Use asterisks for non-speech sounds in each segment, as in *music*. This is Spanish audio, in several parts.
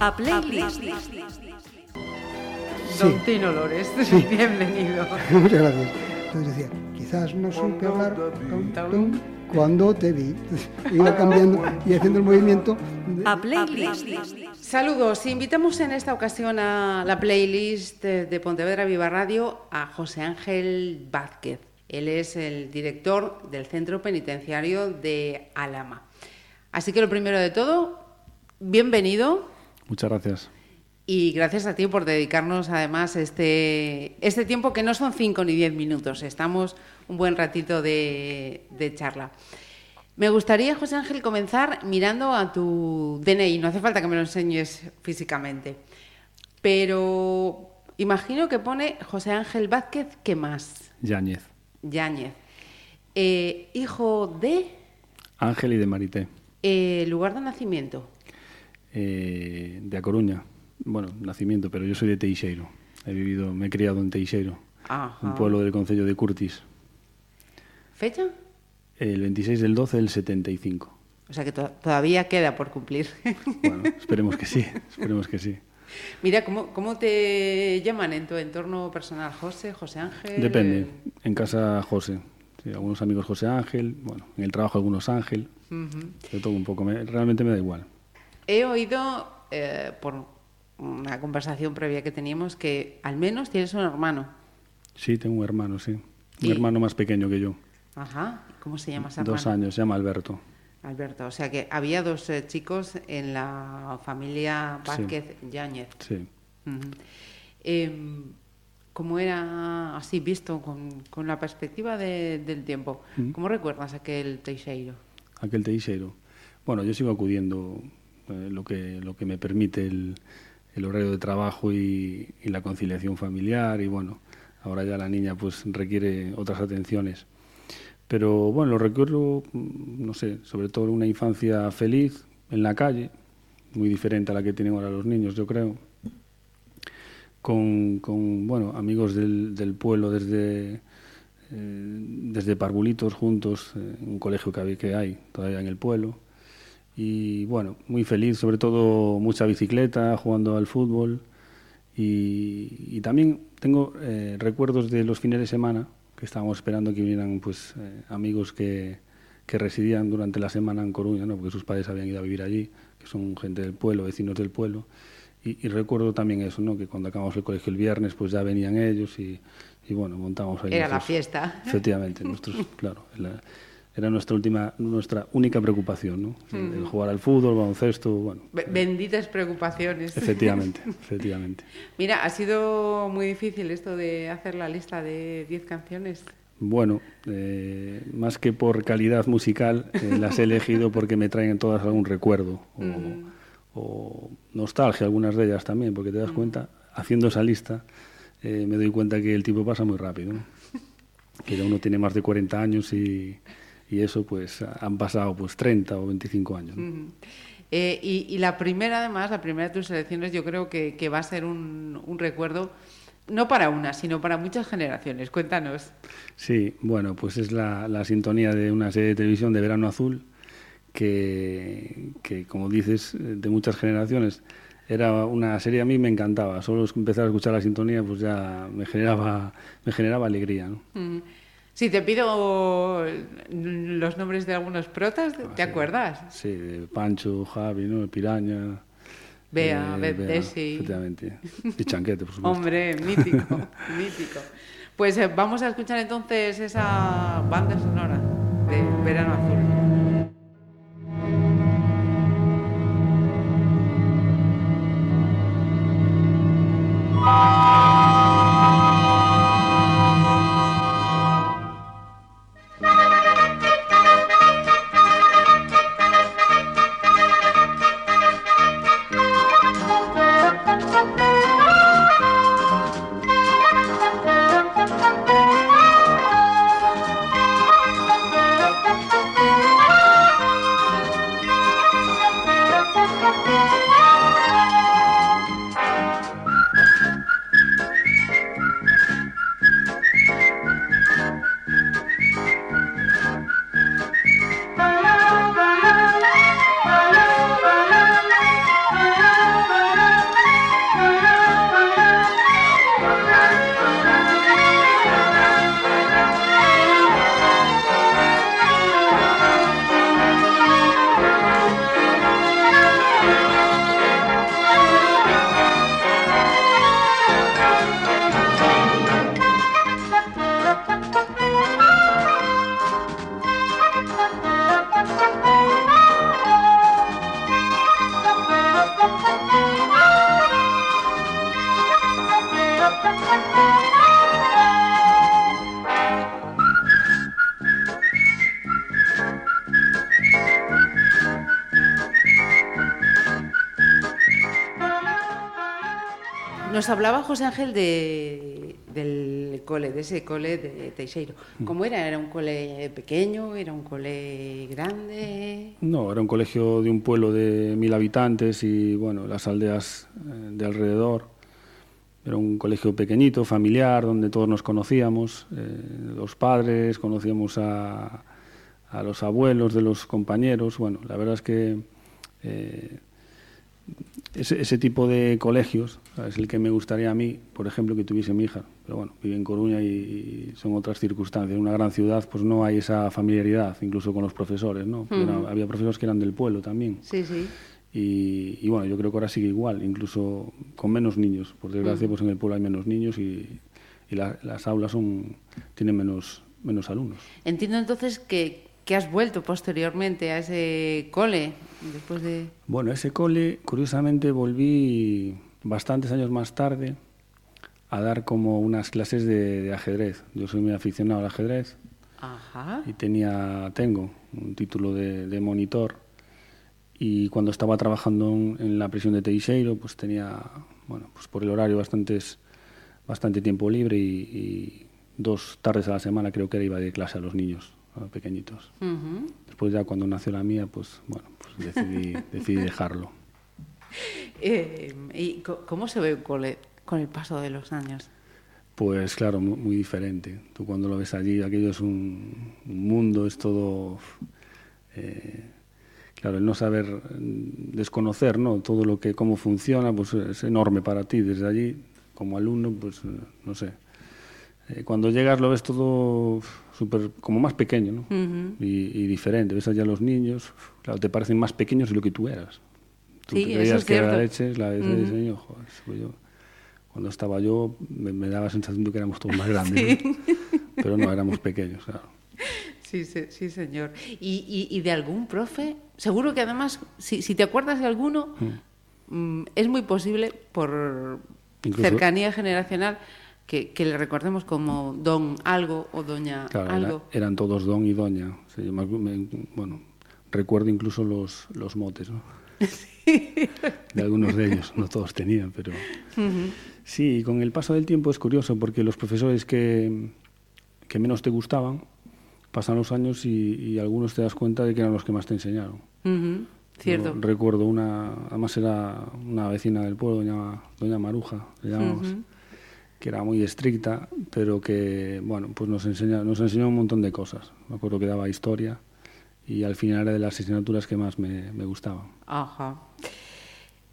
a playlist. Don Tino Lores, Sí. *laughs* bienvenido. *laughs* Muchas gracias. Entonces decía, quizás no supe hablar tum, tum, cuando te vi. *laughs* Iba cambiando y haciendo el movimiento. de- A playlist. Saludos, invitamos en esta ocasión a la playlist de de Pontevedra Viva Radio a José Ángel Vázquez. Él es el director del Centro Penitenciario de Alama. Así que lo primero de todo, bienvenido Muchas gracias. y gracias a ti por dedicarnos además este, este tiempo que no son cinco ni diez minutos, estamos un buen ratito de, de charla. Me gustaría, José Ángel, comenzar mirando a tu DNI. No hace falta que me lo enseñes físicamente, pero imagino que pone José Ángel Vázquez, ¿qué más? Yáñez. Yáñez. Eh, hijo de Ángel y de Marité. eh, lugar de nacimiento. Eh, de A Coruña. Bueno, nacimiento, pero yo soy de Teixeiro. He vivido, me he criado en Teixeiro, Ajá. un pueblo del concello de Curtis. ¿Fecha? El 26 del 12 del 75. O sea que to- todavía queda por cumplir. Bueno, *laughs* esperemos que sí, esperemos que sí. Mira, ¿cómo, ¿cómo te llaman en tu entorno personal? ¿José, José Ángel? Depende. En casa José. Sí, algunos amigos José Ángel, bueno, en el trabajo algunos Ángel. De todo un poco. me- realmente me da igual. He oído eh, por una conversación previa que teníamos que al menos tienes un hermano. Sí, tengo un hermano, sí. Un hermano más pequeño que yo. Ajá. ¿Cómo se llama ese Dos años, se llama Alberto. Alberto. O sea que había dos eh, chicos en la familia Sí. Vázquez Yáñez. Sí. Em, ¿Cómo era así visto con, con la perspectiva de- del tiempo? ¿Cómo recuerdas aquel Teixeiro? aquel Teixeiro. Bueno, yo sigo acudiendo lo, que, lo que me permite el, el horario de trabajo y, y la conciliación familiar y bueno, ahora ya la niña pues requiere otras atenciones. Pero bueno, lo recuerdo, mm, no sé, sobre todo una infancia feliz en la calle, muy diferente a la que tienen ahora los niños, yo creo. Con, con bueno, amigos del, del pueblo desde, eh, desde Parvulitos juntos, eh, en un colegio que hay todavía en el pueblo. Y bueno, muy feliz, sobre todo mucha bicicleta, jugando al fútbol. Y, y también tengo eh, recuerdos de los fines de semana, que estábamos esperando que vinieran pues, eh, amigos que, que residían durante la semana en Coruña, ¿no? porque sus padres habían ido a vivir allí, que son gente del pueblo, vecinos del pueblo. Y, y recuerdo también eso, ¿no? que cuando acabamos el colegio el viernes, pues ya venían ellos y, y bueno, montamos ahí. Era la nuestros- fiesta. Efectivamente, nuestros, claro, la- era nuestra última, nuestra única preocupación, ¿no? El- el jugar al fútbol, baloncesto, bueno, Be- Benditas preocupaciones. efectivamente, *laughs* efectivamente. Mira, ha sido muy difícil esto de hacer la lista de 10 canciones. Bueno, eh, más que por calidad musical, eh, *laughs* las he elegido porque me traen todas algún recuerdo o, o nostalgia, algunas de ellas también, porque te das cuenta, haciendo esa lista, eh, me doy cuenta que el tiempo pasa muy rápido, ¿no? *laughs* que ya uno tiene más de 40 años y, y eso pues han pasado pues 30 o 25 años. Eh, y, y la primera, además, la primera de tus elecciones, yo creo que, que va a ser un, un recuerdo, no para una, sino para muchas generaciones. Cuéntanos. Sí, bueno, pues es la, la sintonía de una serie de televisión de Verano Azul que, que, como dices, de muchas generaciones. Era una serie a mí me encantaba. Solo empezar a escuchar la sintonía pues ya me generaba, me generaba alegría. ¿no? Si te pido los nombres de algunos protas, ¿te ah, acuerdas? Sí, Pancho, Javi. Piraña. Bea, eh, Efectivamente. Y Chanquete, por supuesto. Hombre, mítico, *laughs* mítico. Pues eh, vamos a escuchar entonces esa banda sonora de Verano Azul. *laughs* Nos hablaba José Ángel de, del cole, de ese cole de Teixeiro. Mm. ¿Cómo era? ¿Era un cole pequeño? ¿Era un cole grande? No, era un colegio de un pueblo de mil habitantes y, bueno, las aldeas eh, de alrededor. Era un colegio pequeñito, familiar, donde todos nos conocíamos, eh, los padres, conocíamos a, a, los abuelos de los compañeros. Bueno, la verdad es que... Eh, ese, tipo de colegios es el que me gustaría a mí, por ejemplo, que tuviese mi hija. Pero bueno, vive en Coruña y, son otras circunstancias. En una gran ciudad pues no hay esa familiaridad, incluso con los profesores, ¿no? había profesores que eran del pueblo también. Sí, sí. Y, bueno, yo creo que ahora sigue igual, incluso con menos niños. Por desgracia, pues en el pueblo hay menos niños y, las aulas son, tienen menos, menos alumnos. Entiendo entonces que, que has vuelto posteriormente a ese cole después de... Bueno, ese cole, curiosamente, volví bastantes años más tarde a dar como unas clases de, ajedrez. Yo soy muy aficionado al ajedrez Ajá. y tenía, tengo un título de, monitor y cuando estaba trabajando en, la prisión de Teixeiro, pues tenía, bueno, pues por el horario bastantes, bastante tiempo libre y, y dos tardes a la semana creo que era iba de clase a los niños pequeñitos. Después ya cuando nació la mía, pues bueno, pues decidí, *laughs* decidí dejarlo. Eh, ¿Y cómo se ve un cole con el paso de los años? Pues claro, muy, diferente. Tú cuando lo ves allí, aquello es un, mundo, es todo... Eh, claro, el no saber mm, desconocer ¿no? todo lo que, cómo funciona, pues es enorme para ti. Desde allí, como alumno, pues no sé. Eh, cuando llegas lo ves todo super, como más pequeño ¿no? y, diferente. Ves allá los niños, claro, te parecen más pequeños de lo que tú eras. Tú sí, te creías que era leche, la de diseño, joder, yo, cuando estaba yo me, daba la sensación de que éramos todos más grandes, *laughs* pero no, éramos pequeños, claro. Sí, sí, sí señor. ¿Y, y, de algún profe? Seguro que además, si, si te acuerdas de alguno, mm. Mm, es muy posible por cercanía generacional que, le recordemos como don algo o doña algo. eran todos don y doña. bueno, recuerdo incluso los, los motes, ¿no? *laughs* De algunos de ellos, no todos tenían, pero... Sí, y con el paso del tiempo es curioso porque los profesores que, que menos te gustaban pasan los años y, algunos te das cuenta de que eran los que más te enseñaron. Cierto. recuerdo una, además era una vecina del pueblo, doña, doña Maruja, le llamamos que era muy estricta, pero que bueno, pues nos, enseña, nos enseñó un montón de cosas. Me acuerdo que daba historia y al final era de las asignaturas que más me, me gustaban. Ajá.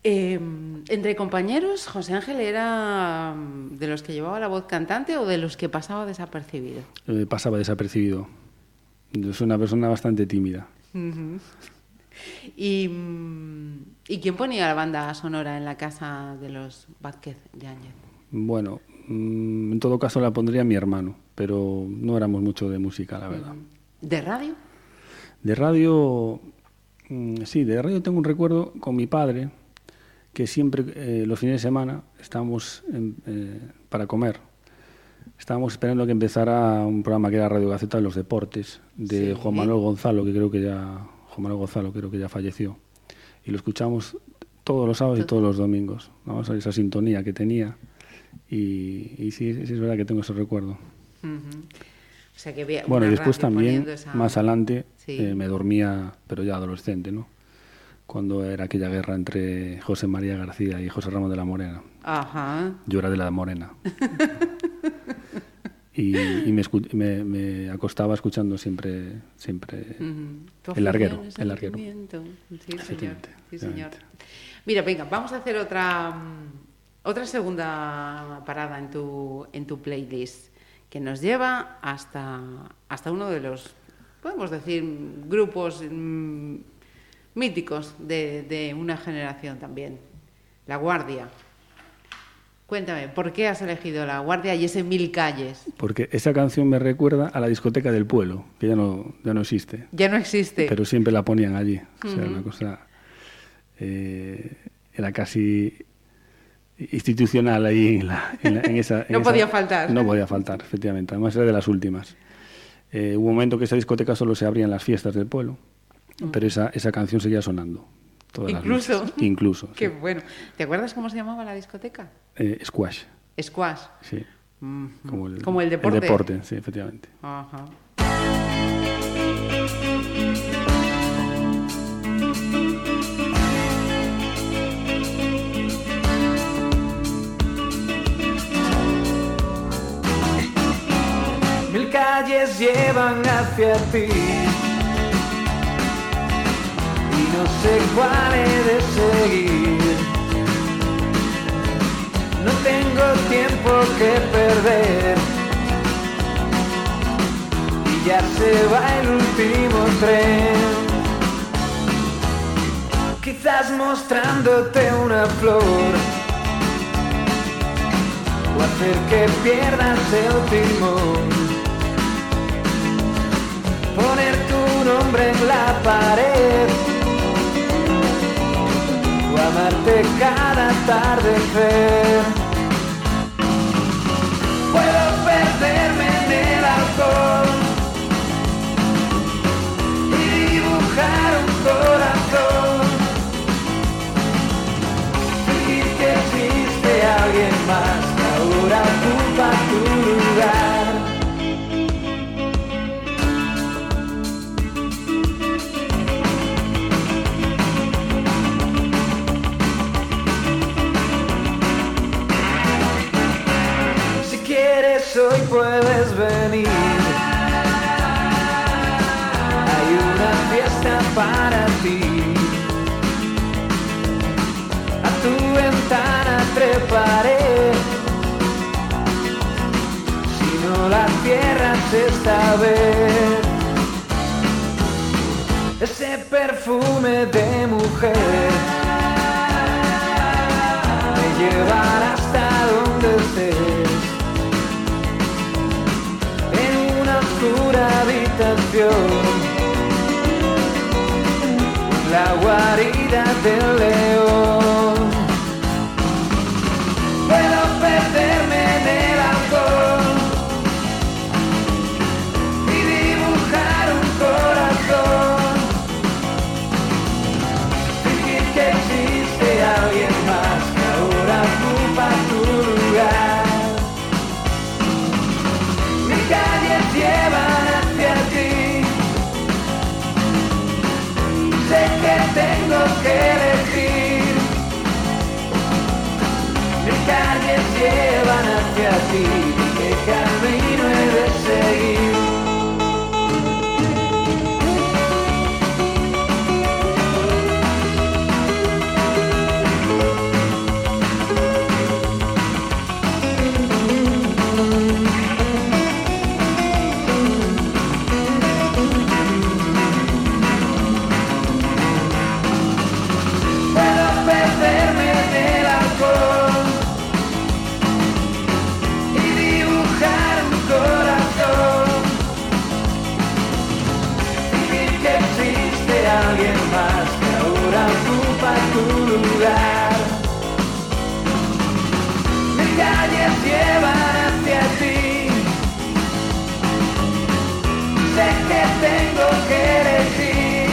Em, entre compañeros, José Ángel era mm, de los que llevaba la voz cantante o de los que pasaba desapercibido. Eh, pasaba desapercibido. Yo soy una persona bastante tímida. ¿Y, mm, ¿Y quién ponía la banda sonora en la casa de los Vázquez de Áñez? Bueno, en todo caso la pondría mi hermano, pero no éramos mucho de música, la verdad. ¿De radio? De radio, mm, sí, de radio tengo un recuerdo con mi padre, que siempre eh, los fines de semana estábamos eh, para comer. Estábamos esperando que empezara un programa que era Radio Gaceta de los Deportes, de Juan Manuel Gonzalo, que creo que ya Juan Manuel Gonzalo creo que ya falleció. Y lo escuchamos todos los sábados y todos los domingos. Vamos a esa sintonía que tenía. Y, sí, es verdad que tengo ese recuerdo. bueno, y después también, más adelante, eh, me dormía, pero ya adolescente, ¿no? Cuando era aquella guerra entre José María García y José Ramos de la Morena. Ajá. Yo era de la Morena. *laughs* y, me, me, acostaba escuchando siempre, siempre el larguero. El larguero. Sí, señor. Sí, señor. Mira, venga, vamos a hacer otra mm, otra segunda parada en tu, en tu playlist que nos lleva hasta, hasta uno de los, podemos decir, grupos mm, míticos de, una generación también, La Guardia. Cuéntame, ¿por qué has elegido La Guardia y ese Mil Calles? Porque esa canción me recuerda a la discoteca del pueblo, que ya no, ya no existe. Ya no existe. Pero siempre la ponían allí. O sea, una cosa... Eh, era casi institucional ahí en, la, en, esa... *laughs* no podía faltar. No podía faltar, efectivamente. Además era de las últimas. Eh, hubo un momento que esa discoteca solo se abría en las fiestas del pueblo, mm. pero esa, esa canción seguía sonando. Todas las Incluso. noches. Incluso. *laughs* Qué sí. bueno. ¿Te acuerdas cómo se llamaba la discoteca? Eh, squash, Squash. sí. Mm. Como el, Como el deporte. El deporte, sí, efectivamente. Ajá. Calles llevan hacia ti y no sé cuál he de seguir. No tengo tiempo que perder y ya se va el último tren. Quizás mostrándote una flor o hacer que pierdas el timón. Poner tu nombre en la pared o amarte cada atardecer. Puedo perderme en el alcohol y dibujar un corazón. Fingir que existe alguien más que ahora ocupa tu lugar. Puedes venir. Hay una fiesta para ti. A tu ventana treparé. Si no la cierras esta vez. Ese perfume de mujer me llevará hasta donde estés. Oscura habitación, la guarida del león. Lugar. Mis calles llevan hacia ti. Sé que tengo que elegir.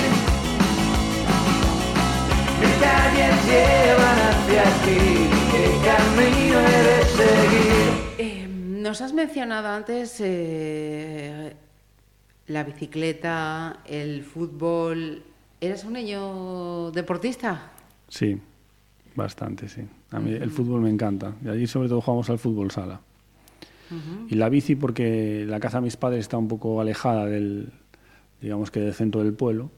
Mis calles llevan hacia ti, ¿qué camino he de seguir? Eh, nos has mencionado antes eh, la bicicleta, el fútbol. ¿Eres un niño deportista? Sí, bastante, sí. A mí el fútbol me encanta. Y allí sobre todo jugamos al fútbol sala. Y la bici porque la casa de mis padres está un poco alejada del, digamos que del centro del pueblo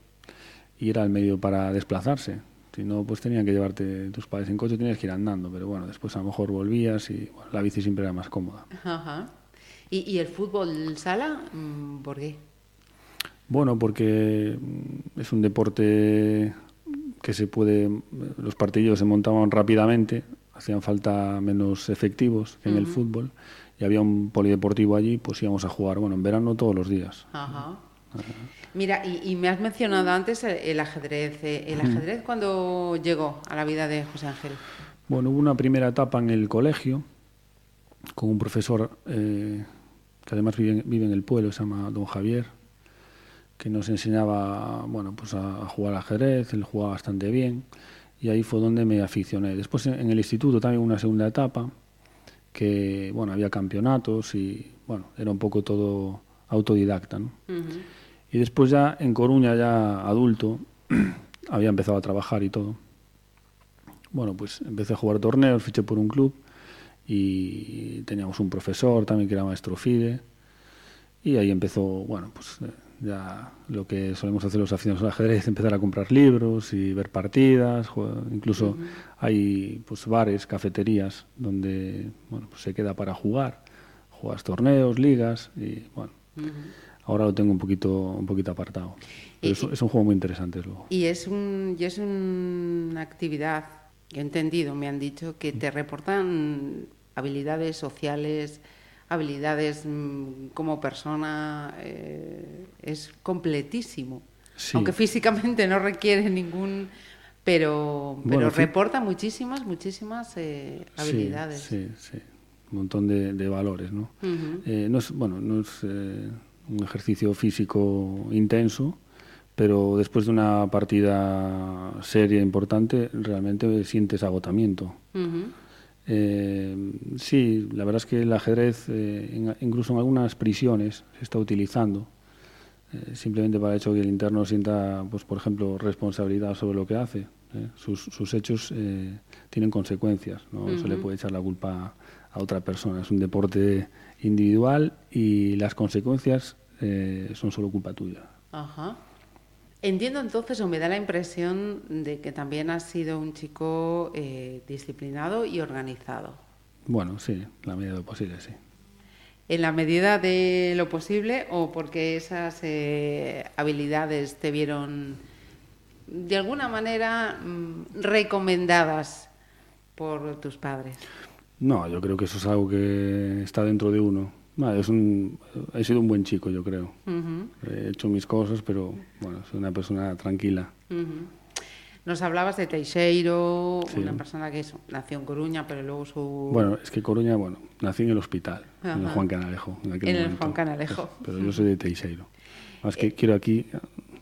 y era el medio para desplazarse. Si no, pues tenían que llevarte tus padres en coche, tenías que ir andando, pero bueno, después a lo mejor volvías y bueno, la bici siempre era más cómoda. Ajá. ¿Y, y el fútbol sala? Mm, ¿Por qué? Bueno, porque mm, es un deporte que se puede, los partidos se montaban rápidamente, hacían falta menos efectivos que en el fútbol y había un polideportivo allí, pues íbamos a jugar, bueno, en verano todos los días. Ajá. Mira, y, y me has mencionado antes el, el ajedrez. eh, ¿El ajedrez cuándo llegó a la vida de José Ángel? Bueno, hubo una primera etapa en el colegio con un profesor eh, que además vive, vive en el pueblo, se llama don Javier, que nos enseñaba bueno, pues a, jugar al ajedrez, él jugaba bastante bien y ahí fue donde me aficioné. Después en, el instituto también una segunda etapa, que bueno, había campeonatos y bueno, era un poco todo autodidacta. ¿no? Y después ya en Coruña, ya adulto, *clears throat* había empezado a trabajar y todo. Bueno, pues empecé a jugar torneos, fiché por un club y teníamos un profesor también que era maestro FIDE y ahí empezó, bueno, pues eh, ya lo que solemos hacer los aficionados al ajedrez, empezar a comprar libros y ver partidas, incluso hay pues bares, cafeterías donde bueno, pues se queda para jugar, juegas torneos, ligas y bueno, ahora lo tengo un poquito un poquito apartado. es, un juego muy interesante luego. Y es un y es una actividad he entendido, me han dicho que te reportan habilidades sociales, habilidades mm, como persona, eh, es completísimo. Aunque físicamente no requiere ningún... Pero, pero reporta muchísimas, muchísimas eh, habilidades. Sí, sí, un montón de, valores, ¿no? Eh, no es, bueno, no es un ejercicio físico intenso, pero después de una partida seria importante realmente sientes agotamiento. Eh, sí, la verdad es que el ajedrez, eh, incluso en algunas prisiones, se está utilizando eh, simplemente para el hecho que el interno sienta, pues, por ejemplo, responsabilidad sobre lo que hace. Sus, hechos tienen consecuencias, no se le puede echar la culpa a otra persona. Es un deporte individual y las consecuencias son solo culpa tuya. Ajá. Entiendo entonces, o me da la impresión de que también has sido un chico eh, disciplinado y organizado. Bueno, sí, en la medida de lo posible, sí. En la medida de lo posible o porque esas eh, habilidades te vieron de alguna manera mm, recomendadas por tus padres. No, yo creo que eso es algo que está dentro de uno es un, he sido un buen chico, yo creo. He hecho mis cosas, pero bueno, soy una persona tranquila. Nos hablabas de Teixeiro, una persona que nació en Coruña, pero luego su... Bueno, es que Coruña, bueno, nací en el hospital, en el Juan Canalejo. En, el Juan Canalejo. Pero yo soy de Teixeiro. Más que eh, quiero aquí...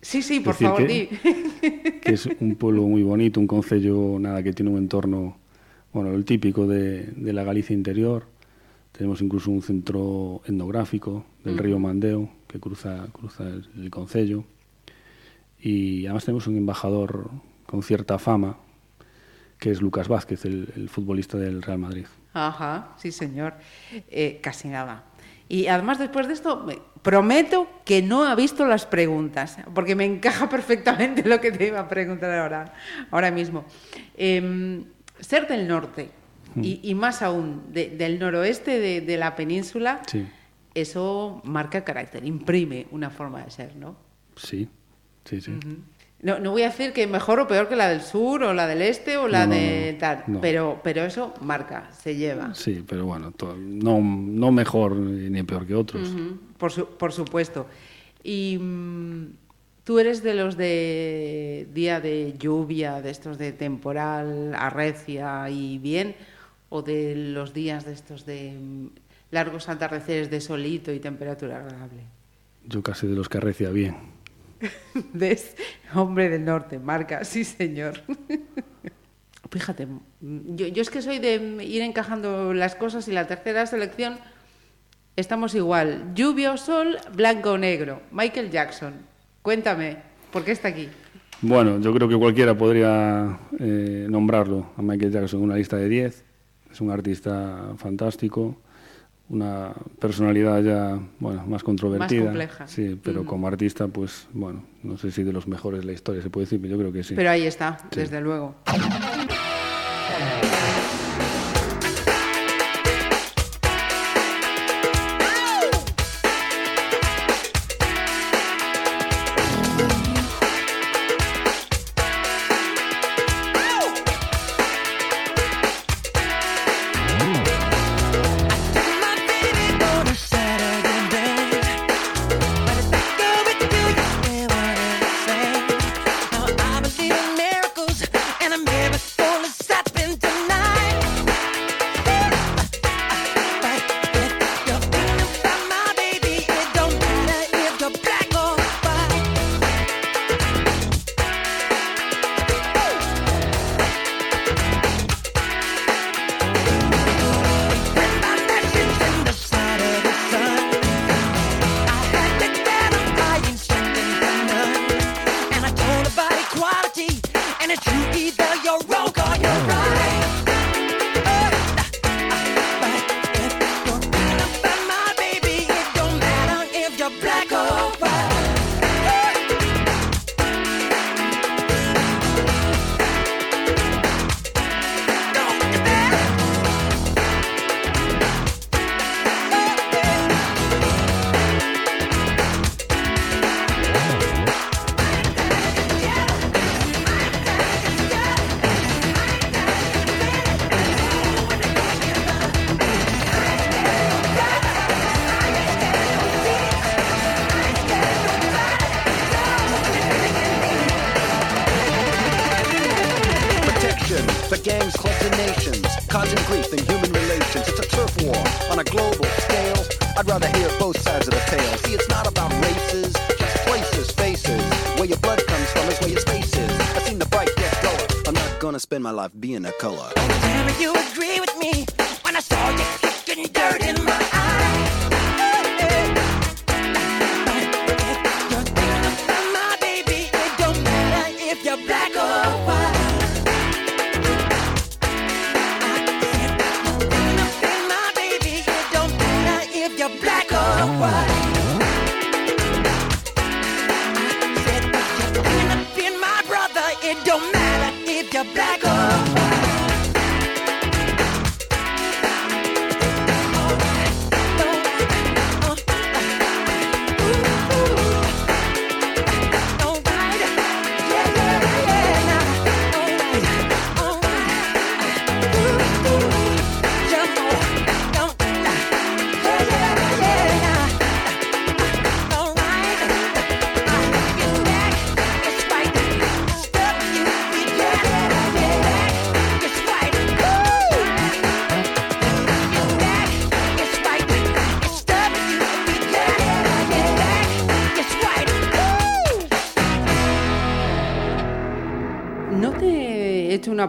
Sí, sí, por favor, que, *laughs* que es un pueblo muy bonito, un concello, nada, que tiene un entorno, bueno, el típico de, de la Galicia interior tenemos incluso un centro etnográfico del río Mandeo que cruza, cruza el, el concello. Y además tenemos un embajador con cierta fama, que es Lucas Vázquez, el, futbolista del Real Madrid. Ajá, sí señor. Eh, casi nada. Y además después de esto, prometo que no ha visto las preguntas, porque me encaja *laughs* perfectamente lo que te iba a preguntar ahora, ahora mismo. Em, ser del norte, y, más aún del noroeste de, la península, eso marca carácter, imprime una forma de ser, ¿no? Sí, sí, sí. no, no, voy a decir que mejor o peor que la del sur o la del este o la de tal, pero, pero eso marca, se lleva. Sí, pero bueno, no, no mejor ni peor que otros. por, por supuesto. Y mm, tú eres de los de día de lluvia, de estos de temporal, arrecia y bien, o de los días de estos de mm, largos atardeceres de solito y temperatura agradable? Yo casi de los que arrecia bien. *laughs* Hombre del norte, marca, sí señor. *laughs* Fíjate, mm, yo, yo, es que soy de ir encajando las cosas y la tercera selección estamos igual. Lluvia o sol, blanco o negro. Michael Jackson, cuéntame, ¿por qué está aquí? Bueno, yo creo que cualquiera podría eh, nombrarlo a Michael Jackson en una lista de 10 es un artista fantástico, una personalidad ya bueno, más controvertida. Más compleja. Sí, pero como artista, pues bueno, no sé si de los mejores de la historia se puede decir, pero yo creo que sí. Pero ahí está, desde luego. in my life.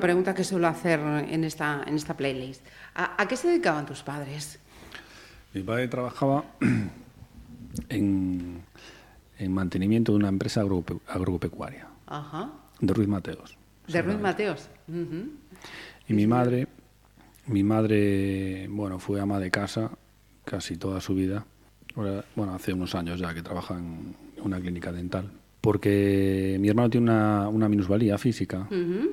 Pregunta que suelo hacer en esta, en esta playlist. ¿A, a qué se dedicaban tus padres? Mi padre trabajaba *clears throat* en, en mantenimiento de una empresa agrope- agropecuaria, Ajá. de Ruiz Mateos. De Ruiz Mateos. Ujú. Y mi madre, mi madre, bueno, fue ama de casa casi toda su vida. Bueno, hace unos años ya que trabaja en una clínica dental. Porque mi hermano tiene una, una minusvalía física. Ujú.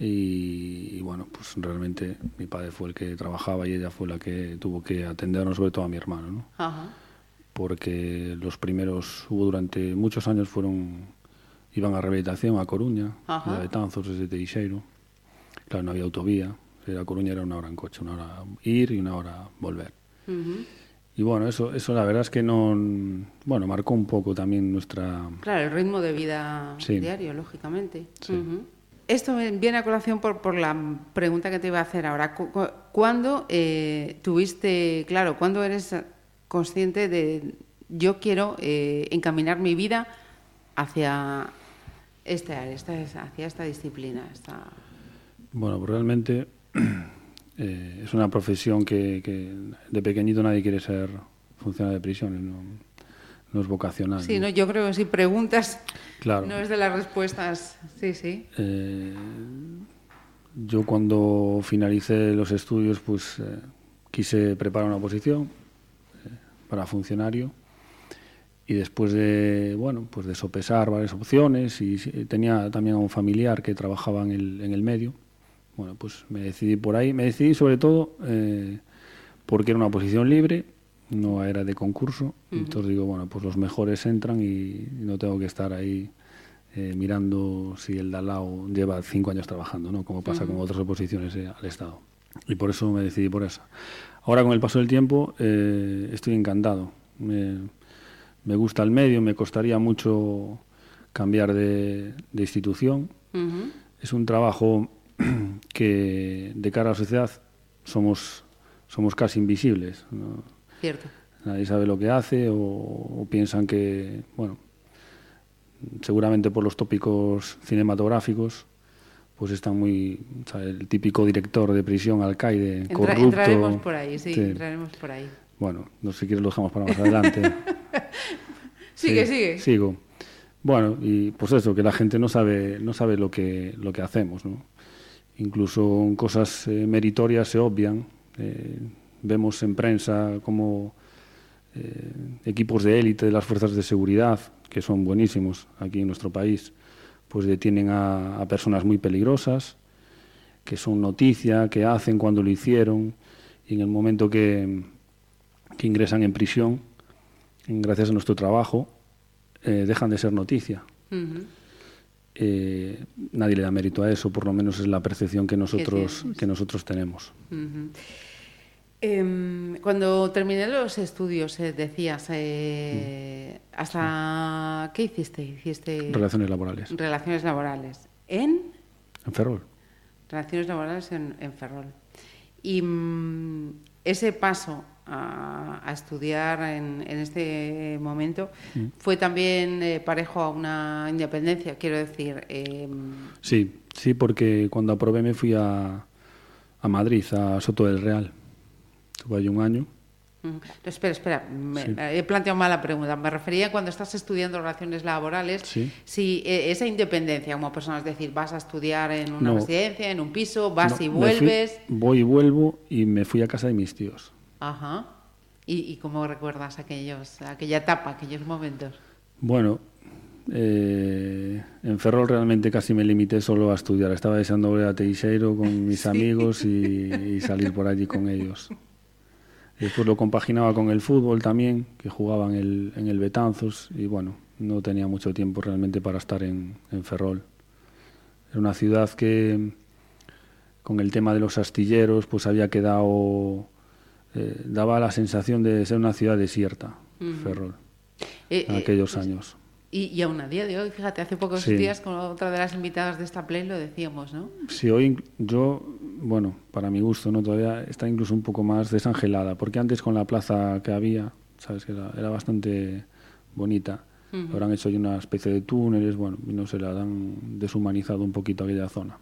Y, y, bueno, pues realmente mi padre fue el que trabajaba y ella fue la que tuvo que atendernos, sobre todo a mi hermano, ¿no? Ajá. Porque los primeros, hubo durante muchos años, fueron, iban a rehabilitación a Coruña, Ajá. de Betanzos, desde Teixeiro. Claro, no había autovía. A Coruña era una hora en coche, una hora ir y una hora volver. Ujú. Y bueno, eso, eso la verdad es que no, bueno, marcó un poco también nuestra, Claro, el ritmo de vida Sí. diario, lógicamente. Sí. Ujú. Esto viene a colación por, por la pregunta que te iba a hacer ahora. Cu- cu- ¿Cuándo eh, tuviste, claro, cuándo eres consciente de yo quiero eh, encaminar mi vida hacia área, esta- hacia esta disciplina? Esta... Bueno, pues realmente *clears throat* eh, es una profesión que, que de pequeñito nadie quiere ser funcionario de prisiones, no, no es vocacional. Sí, yo creo que si preguntas, Claro. no es de las respuestas. Sí, sí. Eh, yo cuando finalicé los estudios, pues eh, quise preparar una oposición eh, para funcionario y después de bueno pues de sopesar varias opciones y tenía también a un familiar que trabajaba en el, en el medio bueno pues me decidí por ahí me decidí sobre todo porque era una posición libre no era de concurso. Entonces digo bueno pues los mejores entran y no tengo que estar ahí eh, mirando si el de al lado lleva cinco años trabajando no como pasa con otras oposiciones eh, al estado y por eso me decidí por esa. Ahora con el paso del tiempo eh, estoy encantado. Me, me gusta el medio, me costaría mucho cambiar de, de institución. Es un trabajo *clears throat* que de cara a la sociedad somos, somos casi invisibles. ¿no? Cierto. Nadie sabe lo que hace o, o piensan que, bueno, seguramente por los tópicos cinematográficos, pues está muy, o sea, el típico director de prisión, alcaide, Entra- corrupto. entraremos por ahí, sí, Sí. entraremos por ahí. Bueno, no sé si quieres lo dejamos para más adelante. *laughs* Sigue, Sí, sigue. Sigo. Bueno, y pues eso, que la gente no sabe, no sabe lo que, lo que hacemos, ¿no? Incluso cosas eh, meritorias se obvian. Eh, vemos en prensa como eh, equipos de élite de las fuerzas de seguridad, que son buenísimos aquí en nuestro país, pues detienen a, a personas muy peligrosas, que son noticia, que hacen cuando lo hicieron, y en el momento que, que ingresan en prisión, gracias a nuestro trabajo, eh, dejan de ser noticia. Ujú. Eh, nadie le da mérito a eso, por lo menos es la percepción que nosotros, que nosotros tenemos. Ujú. Em, cuando terminé los estudios, eh, decías, eh, ¿hasta qué hiciste? Hiciste Relaciones laborales. relaciones laborales. ¿En? En Ferrol. Relaciones laborales en, en Ferrol. Y mm, ese paso a, a estudiar en, en este momento fue también eh, parejo a una independencia, quiero decir. eh, Sí, sí, porque cuando aprobé me fui a, a Madrid, a Soto del Real. Estuve allí un año. Mm, Espera, espera, me- Sí. he planteado mal la pregunta. Me refería cuando estás estudiando relaciones laborales, Sí. si eh, esa independencia como persona, es decir, vas a estudiar en una No. residencia, en un piso, vas No, y me fui- vuelves. voy y vuelvo y me fui a casa de mis tíos. Ajá. ¿Y, y cómo recuerdas aquellos, aquella etapa, aquellos momentos? Bueno, eh, en Ferrol realmente casi me limité solo a estudiar. Estaba deseando volver a Teixeiro con mis *laughs* amigos y, y salir por allí con ellos. Después lo compaginaba con el fútbol también, que jugaba en el, en el Betanzos y bueno, no tenía mucho tiempo realmente para estar en, en Ferrol. Era una ciudad que con el tema de los astilleros pues había quedado, eh, daba la sensación de ser una ciudad desierta, Ferrol, Eh, en eh, aquellos años. Y, y aún a día de hoy, fíjate, hace pocos Sí. días con otra de las invitadas de esta play lo decíamos, ¿no? Sí, hoy yo, bueno, para mi gusto, ¿no? Todavía está incluso un poco más desangelada, porque antes con la plaza que había, sabes que era, era bastante bonita. Ahora han hecho ahí una especie de túneles, bueno, y no se la han deshumanizado un poquito aquella zona.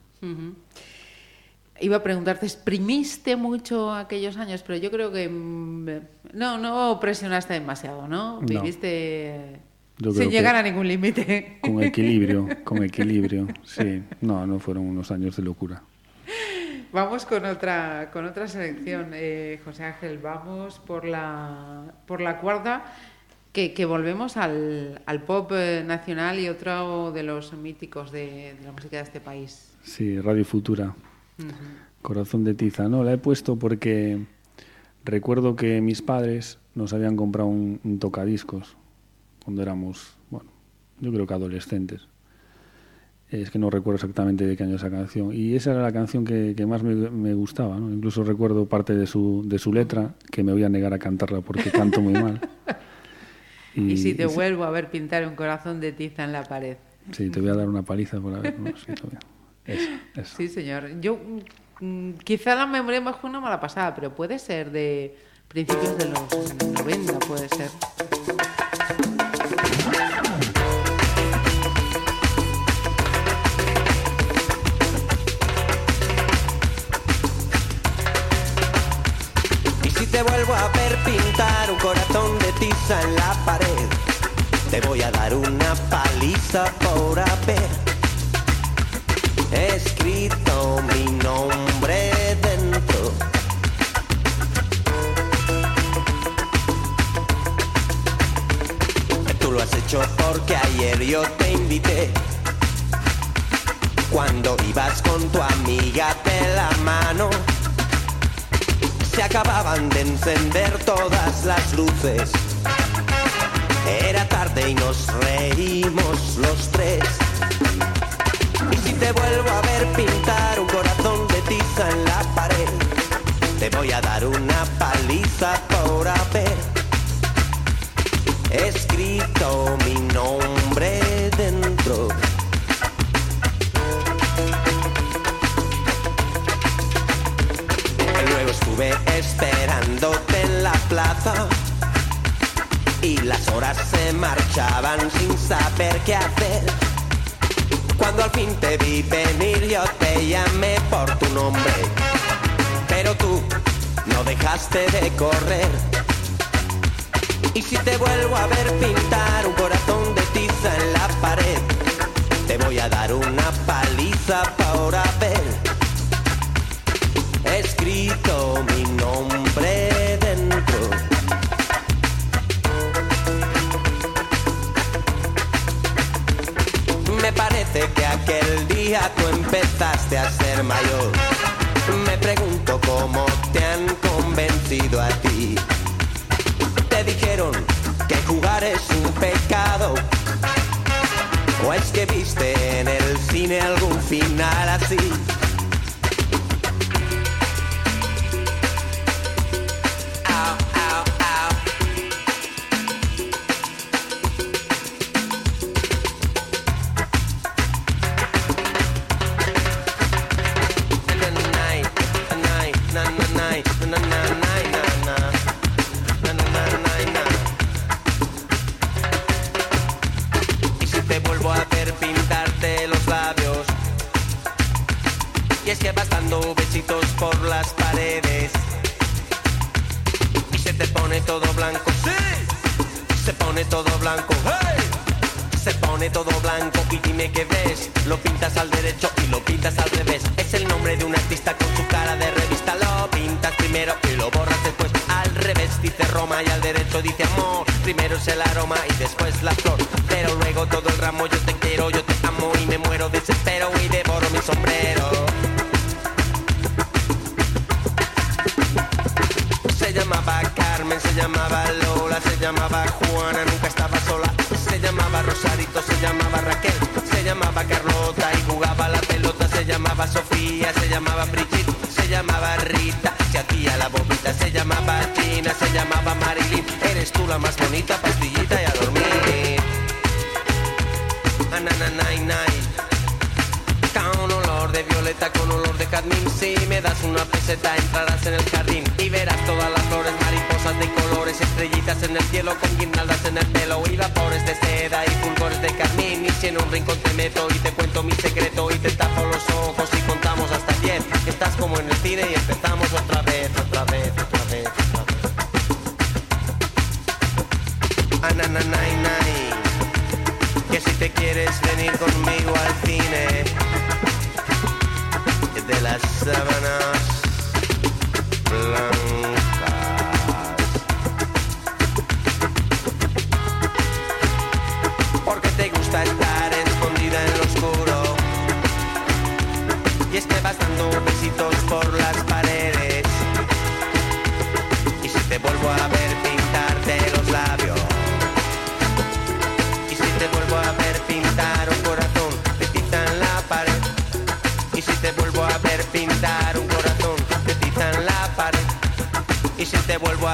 Iba a preguntarte, ¿exprimiste mucho aquellos años? Pero yo creo que mm, no, no presionaste demasiado, ¿no? No. Viviste Yo sin llegar a ningún límite. *laughs* Con equilibrio, con equilibrio, sí. No, no fueron unos años de locura. Vamos con otra, con otra selección, eh, José Ángel. Vamos por la, por la cuarta, que, que volvemos al, al pop eh, nacional y otro de los míticos de, de la música de este país. Sí, Radio Futura. Corazón de tiza. No, la he puesto porque recuerdo que mis padres nos habían comprado un, un tocadiscos cuando éramos, bueno, yo creo que adolescentes. Es que no recuerdo exactamente de qué año esa canción. Y esa era la canción que, que más me, me gustaba. ¿no? Incluso recuerdo parte de su, de su letra, que me voy a negar a cantarla porque canto muy mal. *laughs* Y, si te y vuelvo a ver pintar un corazón de tiza en la pared. Sí, te voy a dar una paliza por haber. ¿no? Sí, Esa, esa. Sí, señor. Yo mm, quizá la memoria más una mala pasada, pero puede ser de principios de los 90, puede ser. Pintar un corazón de tiza en la pared, te voy a dar una paliza por haber escrito mi nombre dentro. Tú lo has hecho porque ayer yo te invité. Cuando ibas con tu amiga de la mano se acababan de encender todas las luces. Era tarde y nos reímos los tres. Y si te vuelvo a ver pintar un corazón de tiza en la pared, te voy a dar una paliza por haber escrito mi nombre dentro. Estuve en la plaza y las horas se marchaban sin saber qué hacer. Cuando al fin te vi venir yo te llamé por tu nombre, pero tú no dejaste de correr. Y si te vuelvo a ver pintar un corazón de tiza en la pared, te voy a dar una paliza por haber escrito mi nombre dentro. Me parece que aquel día tú empezaste a ser mayor. Me pregunto cómo te han convencido a ti. Te dijeron que jugar es un pecado. ¿O es que viste en el cine algún final así?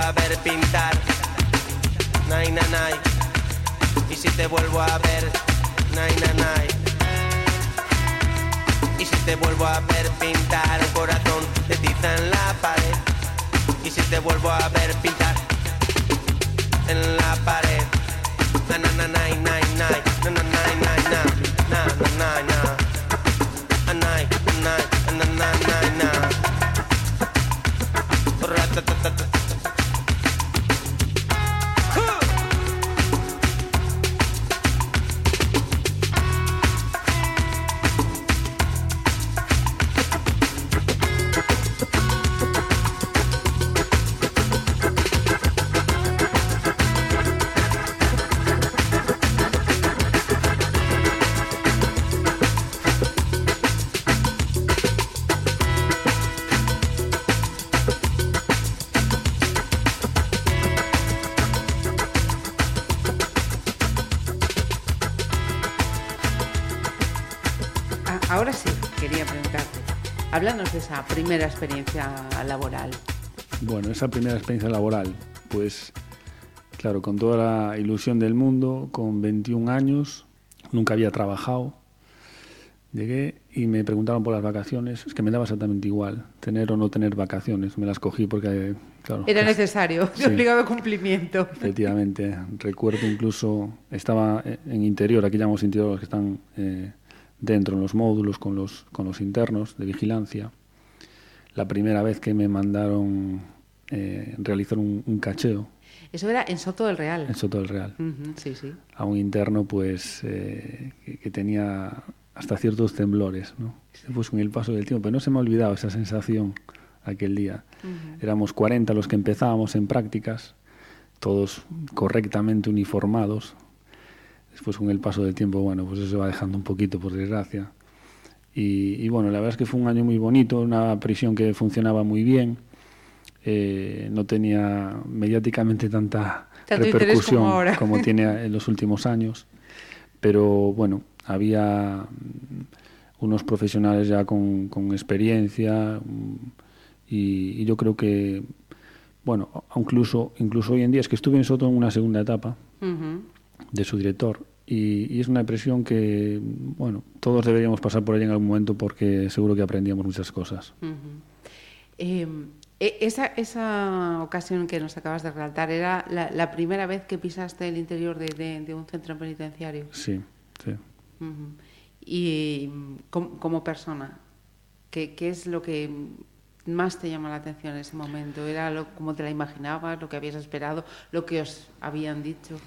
A ver pintar. Nay, na, nay. Y si te vuelvo a ver Nay, na, nay. Y si te vuelvo a ver pintar un corazón de tiza en la pared. Y si te vuelvo a ver pintar en la pared. Na na na na na na na na. Na na na na. Na na na na na na na primera experiencia laboral. Bueno, esa primera experiencia laboral, pues claro, con toda la ilusión del mundo, con 21 años, nunca había trabajado. Llegué y me preguntaron por las vacaciones, es que me daba exactamente igual, tener o no tener vacaciones, me las cogí porque, claro, Era necesario, de *laughs* Sí. obligado cumplimiento. efectivamente, recuerdo incluso, estaba en interior, aquí llamamos interior los que están eh, dentro en los módulos con los, con los internos de vigilancia. La primera vez que me mandaron eh, realizar un, un cacheo Eso era en Soto del Real. en Soto del Real Ujú, sí, sí. a un interno pues eh, que, que tenía hasta ciertos temblores, ¿no? Después con el paso del tiempo, pero no se me ha olvidado esa sensación aquel día. Éramos 40 los que empezábamos en prácticas, todos correctamente uniformados. Después con el paso del tiempo, bueno, pues eso se va dejando un poquito, por desgracia. Y, y bueno, la verdad es que fue un año muy bonito, una prisión que funcionaba muy bien. Eh, no tenía mediáticamente tanta Tanto repercusión como ahora. *laughs* como tiene en los últimos años. Pero bueno, había unos profesionales ya con, con experiencia y, y yo creo que, bueno, incluso, incluso hoy en día es que estuve en Soto en una segunda etapa de su director y, y es una impresión que, bueno, todos deberíamos pasar por ella en algún momento porque seguro que aprendíamos muchas cosas. Eh, e- esa, esa ocasión que nos acabas de relatar, ¿era la, la primera vez que pisaste el interior de, de- de un centro penitenciario? Sí, sí. Y mm, com- como, persona, ¿qué, qué es lo que más te llama la atención en ese momento? ¿Era lo, como te la imaginabas, lo que habías esperado, lo que os habían dicho?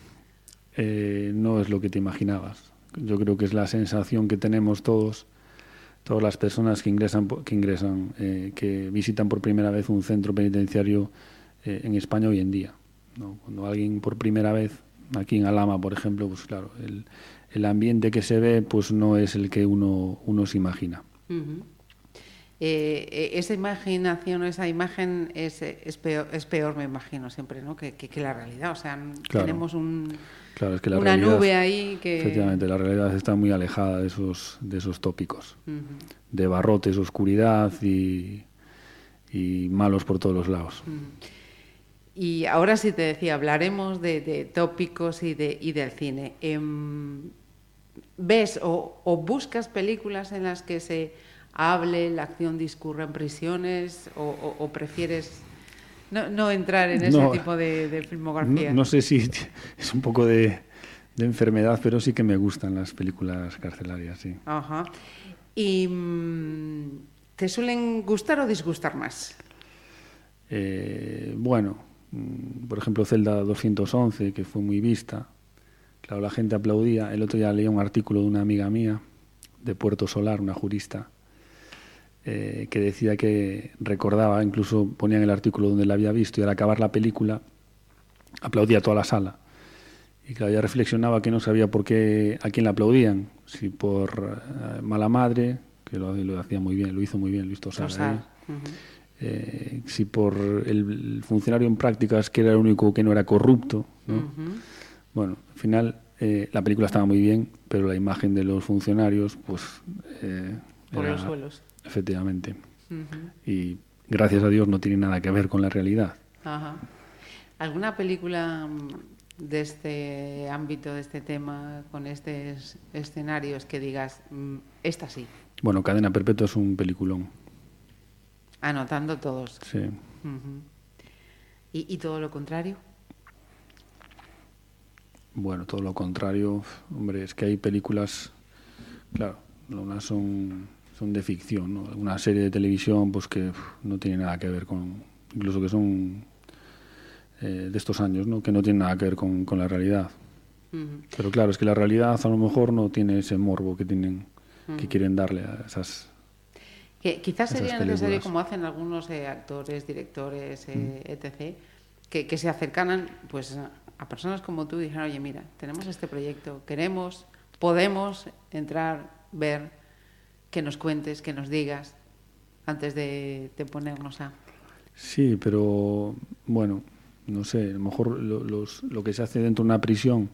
Eh, no es lo que te imaginabas. Yo creo que es la sensación que tenemos todos, todas las personas que ingresan, que ingresan, eh, que visitan por primera vez un centro penitenciario eh, en España hoy en día. ¿no? Cuando alguien por primera vez, aquí en Alama, por ejemplo, pues claro, el, ambiente que se ve, pues no es el que uno, uno se imagina. Eh, esa imaginación, esa imagen es, eh, es, peor, es peor, me imagino, siempre, ¿no? Que, que- que la realidad. O sea, Claro. tenemos un, Claro, es que la una realidad- nube ahí que... Efectivamente, la realidad está muy alejada de esos, de esos tópicos. De barrotes, oscuridad y, y malos por todos los lados. Y ahora sí te decía, hablaremos de, de tópicos y, de, y del cine. Em, ¿Ves o, o buscas películas en las que se hable, la acción discurra en prisiones o, o- o prefieres no, no entrar en ese No. tipo de, de filmografía? No, no sé si *laughs* es un poco de, de enfermedad, pero sí que me gustan las películas carcelarias, sí. Ajá. ¿Y mm, te suelen gustar o disgustar más? Eh, bueno, mm, por ejemplo, Celda 211, que fue muy vista. Claro, la gente aplaudía. El otro día leía un artículo de una amiga mía, de Puerto Solar, una jurista, eh, que decía que recordaba, incluso ponía en el artículo donde la había visto, y al acabar la película aplaudía toda la sala. Y claro, ella reflexionaba que no sabía por qué a quién le aplaudían, si por eh, mala madre, que lo, lo hacía muy bien, lo hizo muy bien Luis Tosar. Tosar, ujú. eh, si por el, el funcionario en prácticas que era el único que no era corrupto. Bueno, al final eh, la película estaba muy bien, pero la imagen de los funcionarios, pues... eh, Por era- los suelos. Efectivamente. Y gracias a Dios no tiene nada que ver con la realidad. Ajá. ¿Alguna película mm, de este ámbito, de este tema, con estos escenarios que digas, mm, esta sí? Bueno, Cadena Perpetua es un peliculón. Anotando todos. Sí. Ujú. ¿Y, y todo lo contrario? Bueno, todo lo contrario. Hombre, es que hay películas, claro, unas son, son de ficción, ¿no? Una serie de televisión, pues que uf, no tiene nada que ver con, incluso que son eh, de estos años, ¿no? Que no tienen nada que ver con, con la realidad. Pero claro, es que la realidad a lo mejor no tiene ese morbo que tienen, que quieren darle a esas. Que quizás sería necesario, como hacen algunos eh, actores, directores, eh, etc., que, que se acercaran pues, a, a personas como tú y dijeran, oye, mira, tenemos este proyecto, queremos, podemos entrar, ver, que nos cuentes, que nos digas, antes de, de ponernos a... Sí, pero bueno, no sé, a lo mejor lo, los- lo que se hace dentro de una prisión,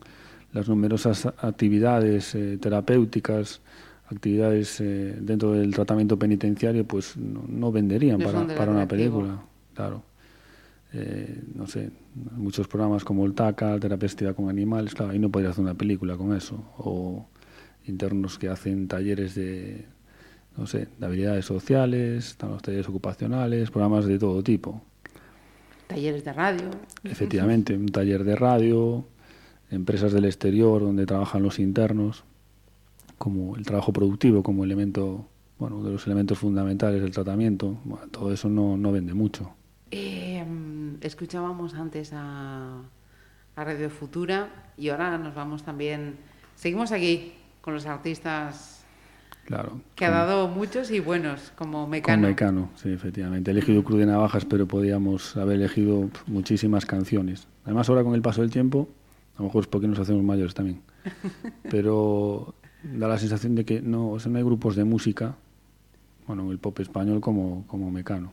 las numerosas actividades eh, terapéuticas, actividades eh, dentro del tratamiento penitenciario, pues no, no venderían No para, una película, claro. Eh, no sé, muchos programas como el TACA, terapia con animales, claro, ahí no podría hacer una película con eso. O internos que hacen talleres de, no sé, de habilidades sociales, están los talleres ocupacionales, programas de todo tipo. Talleres de radio. Efectivamente, un taller de radio, empresas del exterior donde trabajan los internos, como el trabajo productivo como elemento, bueno, de los elementos fundamentales del tratamiento. Bueno, todo eso no, no vende mucho. Eh, escuchábamos antes a, a Radio Futura y ahora nos vamos también. Seguimos aquí con los artistas Claro. que ha dado muchos y buenos, como Con Mecano. Mecano, sí, efectivamente. He elegido Cruz de Navajas, pero podíamos haber elegido muchísimas canciones. Además, ahora con el paso del tiempo, a lo mejor es porque nos hacemos mayores también, *laughs* pero da la sensación de que no, o sea, no hay grupos de música, bueno, en el pop español como, como Mecano.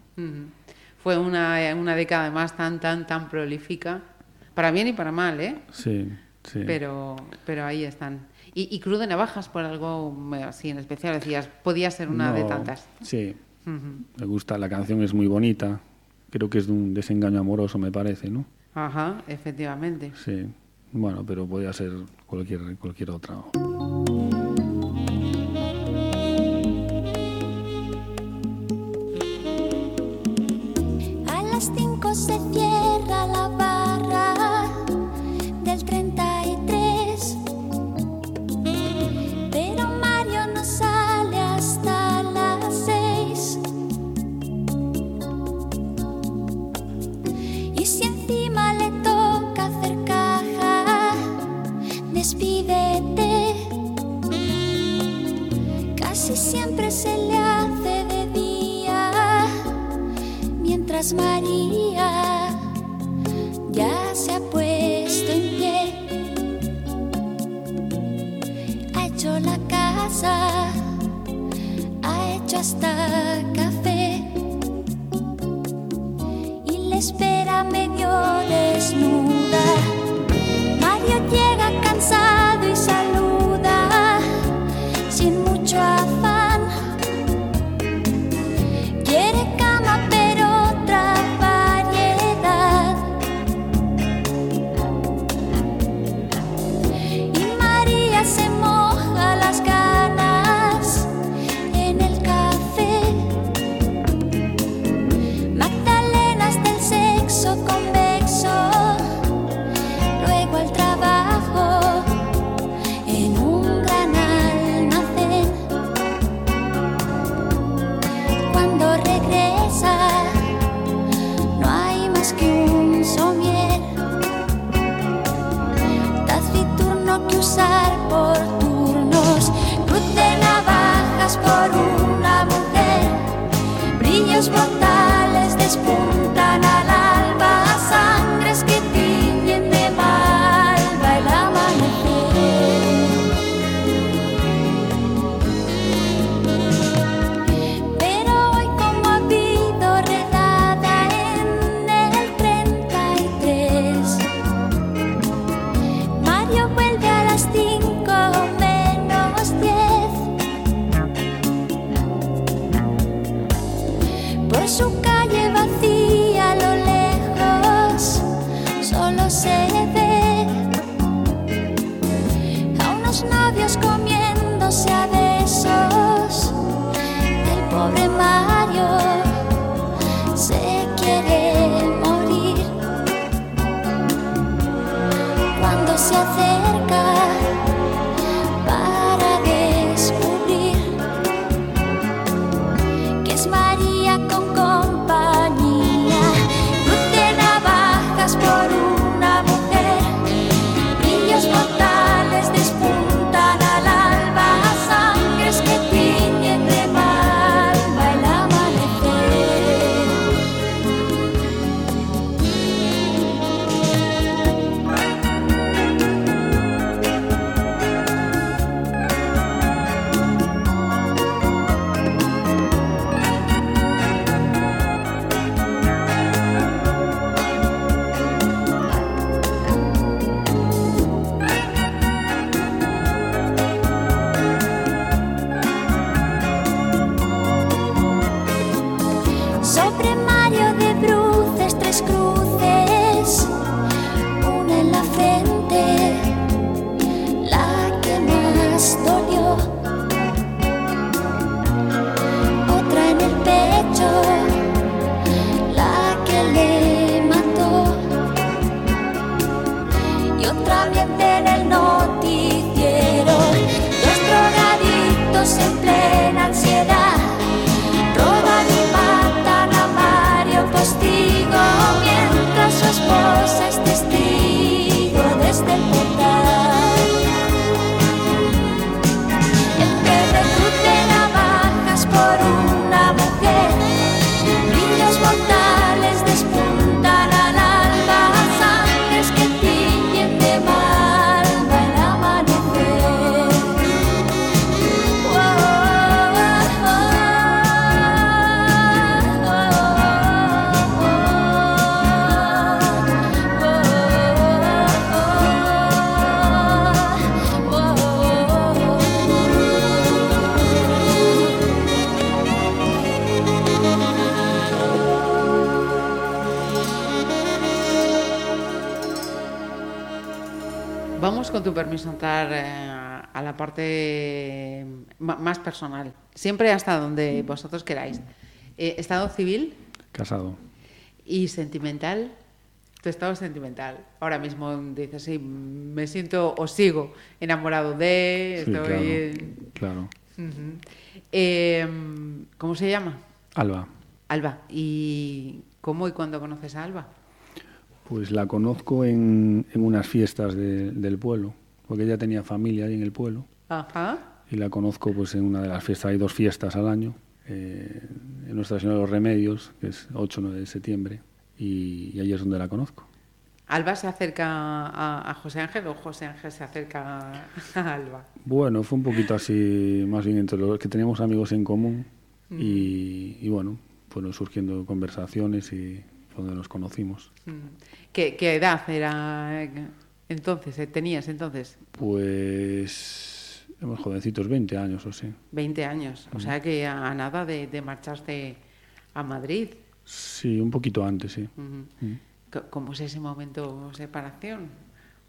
Fue una, una década además tan, tan, tan prolífica, para bien y para mal, ¿eh? Sí, sí. Pero, pero ahí están. Y, y Cruz de Navajas, por algo eh, así en especial, decías, podía ser una de No, tantas. Sí, Ujú. me gusta, la canción es muy bonita, creo que es de un desengaño amoroso, me parece, ¿no? Ajá, efectivamente. Sí, bueno, pero podía ser cualquier, cualquier otra. Estás María, ya se ha puesto en pie, ha hecho la casa, ha hecho hasta café y le espera medio desnudo. Sobre Mario de bruces, tres cruces con tu permiso, entrar eh, a la parte eh, más personal. Siempre hasta donde vosotros queráis. Eh, ¿Estado civil? Casado. ¿Y sentimental? Tu estado sentimental. Ahora mismo dices, sí, me siento o sigo enamorado de... Estoy... Sí, claro. Em, ¿Cómo se llama? Alba. Alba. ¿Y cómo y cuándo conoces a Alba? Pues la conozco en, unas fiestas del pueblo, porque ella tenía familia ahí en el pueblo. Ajá. Y la conozco pues en una de las fiestas, hay dos fiestas al año, eh, en Nuestra Señora de los Remedios, que es 8 9 de septiembre, y, y ahí es donde la conozco. Alba se acerca a, José Ángel o José Ángel se acerca a Alba. Bueno, fue un poquito así, más bien entre los que teníamos amigos en común y, mm. bueno, fueron surgiendo conversaciones y donde nos conocimos. Mm. ¿Qué, qué edad era eh, entonces? eh, ¿Tenías entonces? Pues, hemos jovencitos, 20 años o sí. 20 años. O sea que a, nada de, de marcharse a Madrid. Sí, un poquito antes, sí. Mm. ¿Cómo es ese momento de separación?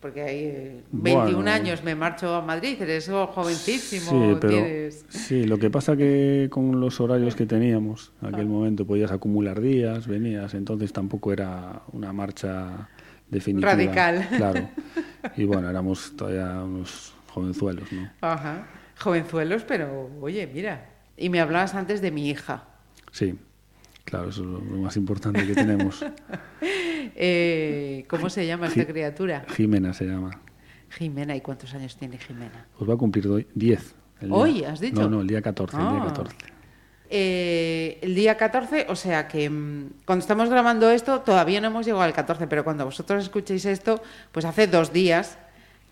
Porque hay eh, 21 Bueno. años, me marcho a Madrid, eres jovencísimo, Sí, pero tienes... sí, lo que pasa que con los horarios que teníamos, en aquel momento podías acumular días, venías, entonces tampoco era una marcha definitiva. Radical. Claro. *laughs* Y bueno, éramos todavía unos jovenzuelos, ¿no? Ajá. Jovenzuelos, pero oye, mira. Y me hablabas antes de mi hija. Sí, claro, eso es lo más importante que tenemos. *laughs* Eh, ¿Cómo se llama esta criatura? Jimena se llama. Jimena. ¿Y cuántos años tiene Jimena? Pues va a cumplir do- 10. el día- ¿Hoy, has dicho? No, no, el día 14, el día Ah. 14. Eh, el día 14, o sea que mm, cuando estamos grabando esto todavía no hemos llegado al 14, pero cuando vosotros escuchéis esto, pues hace dos días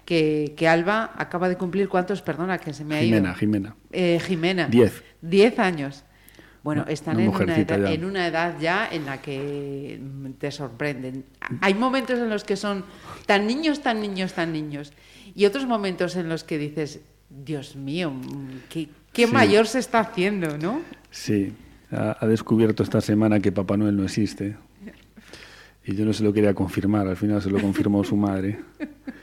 que, que Alba acaba de cumplir cuántos, perdona, que se me ha Jimena, ido. Jimena. Eh, Jimena. Diez. Diez años. Bueno, están una en, una edad, ya. en una edad ya en la que mm, te sorprenden. Hay momentos en los que son tan niños, tan niños, tan niños. Y otros momentos en los que dices, Dios mío, mm, qué, qué Sí. mayor se está haciendo, ¿no? Sí, ha, ha descubierto esta semana que Papá Noel no existe. Y yo no se lo quería confirmar, al final se lo confirmó su madre.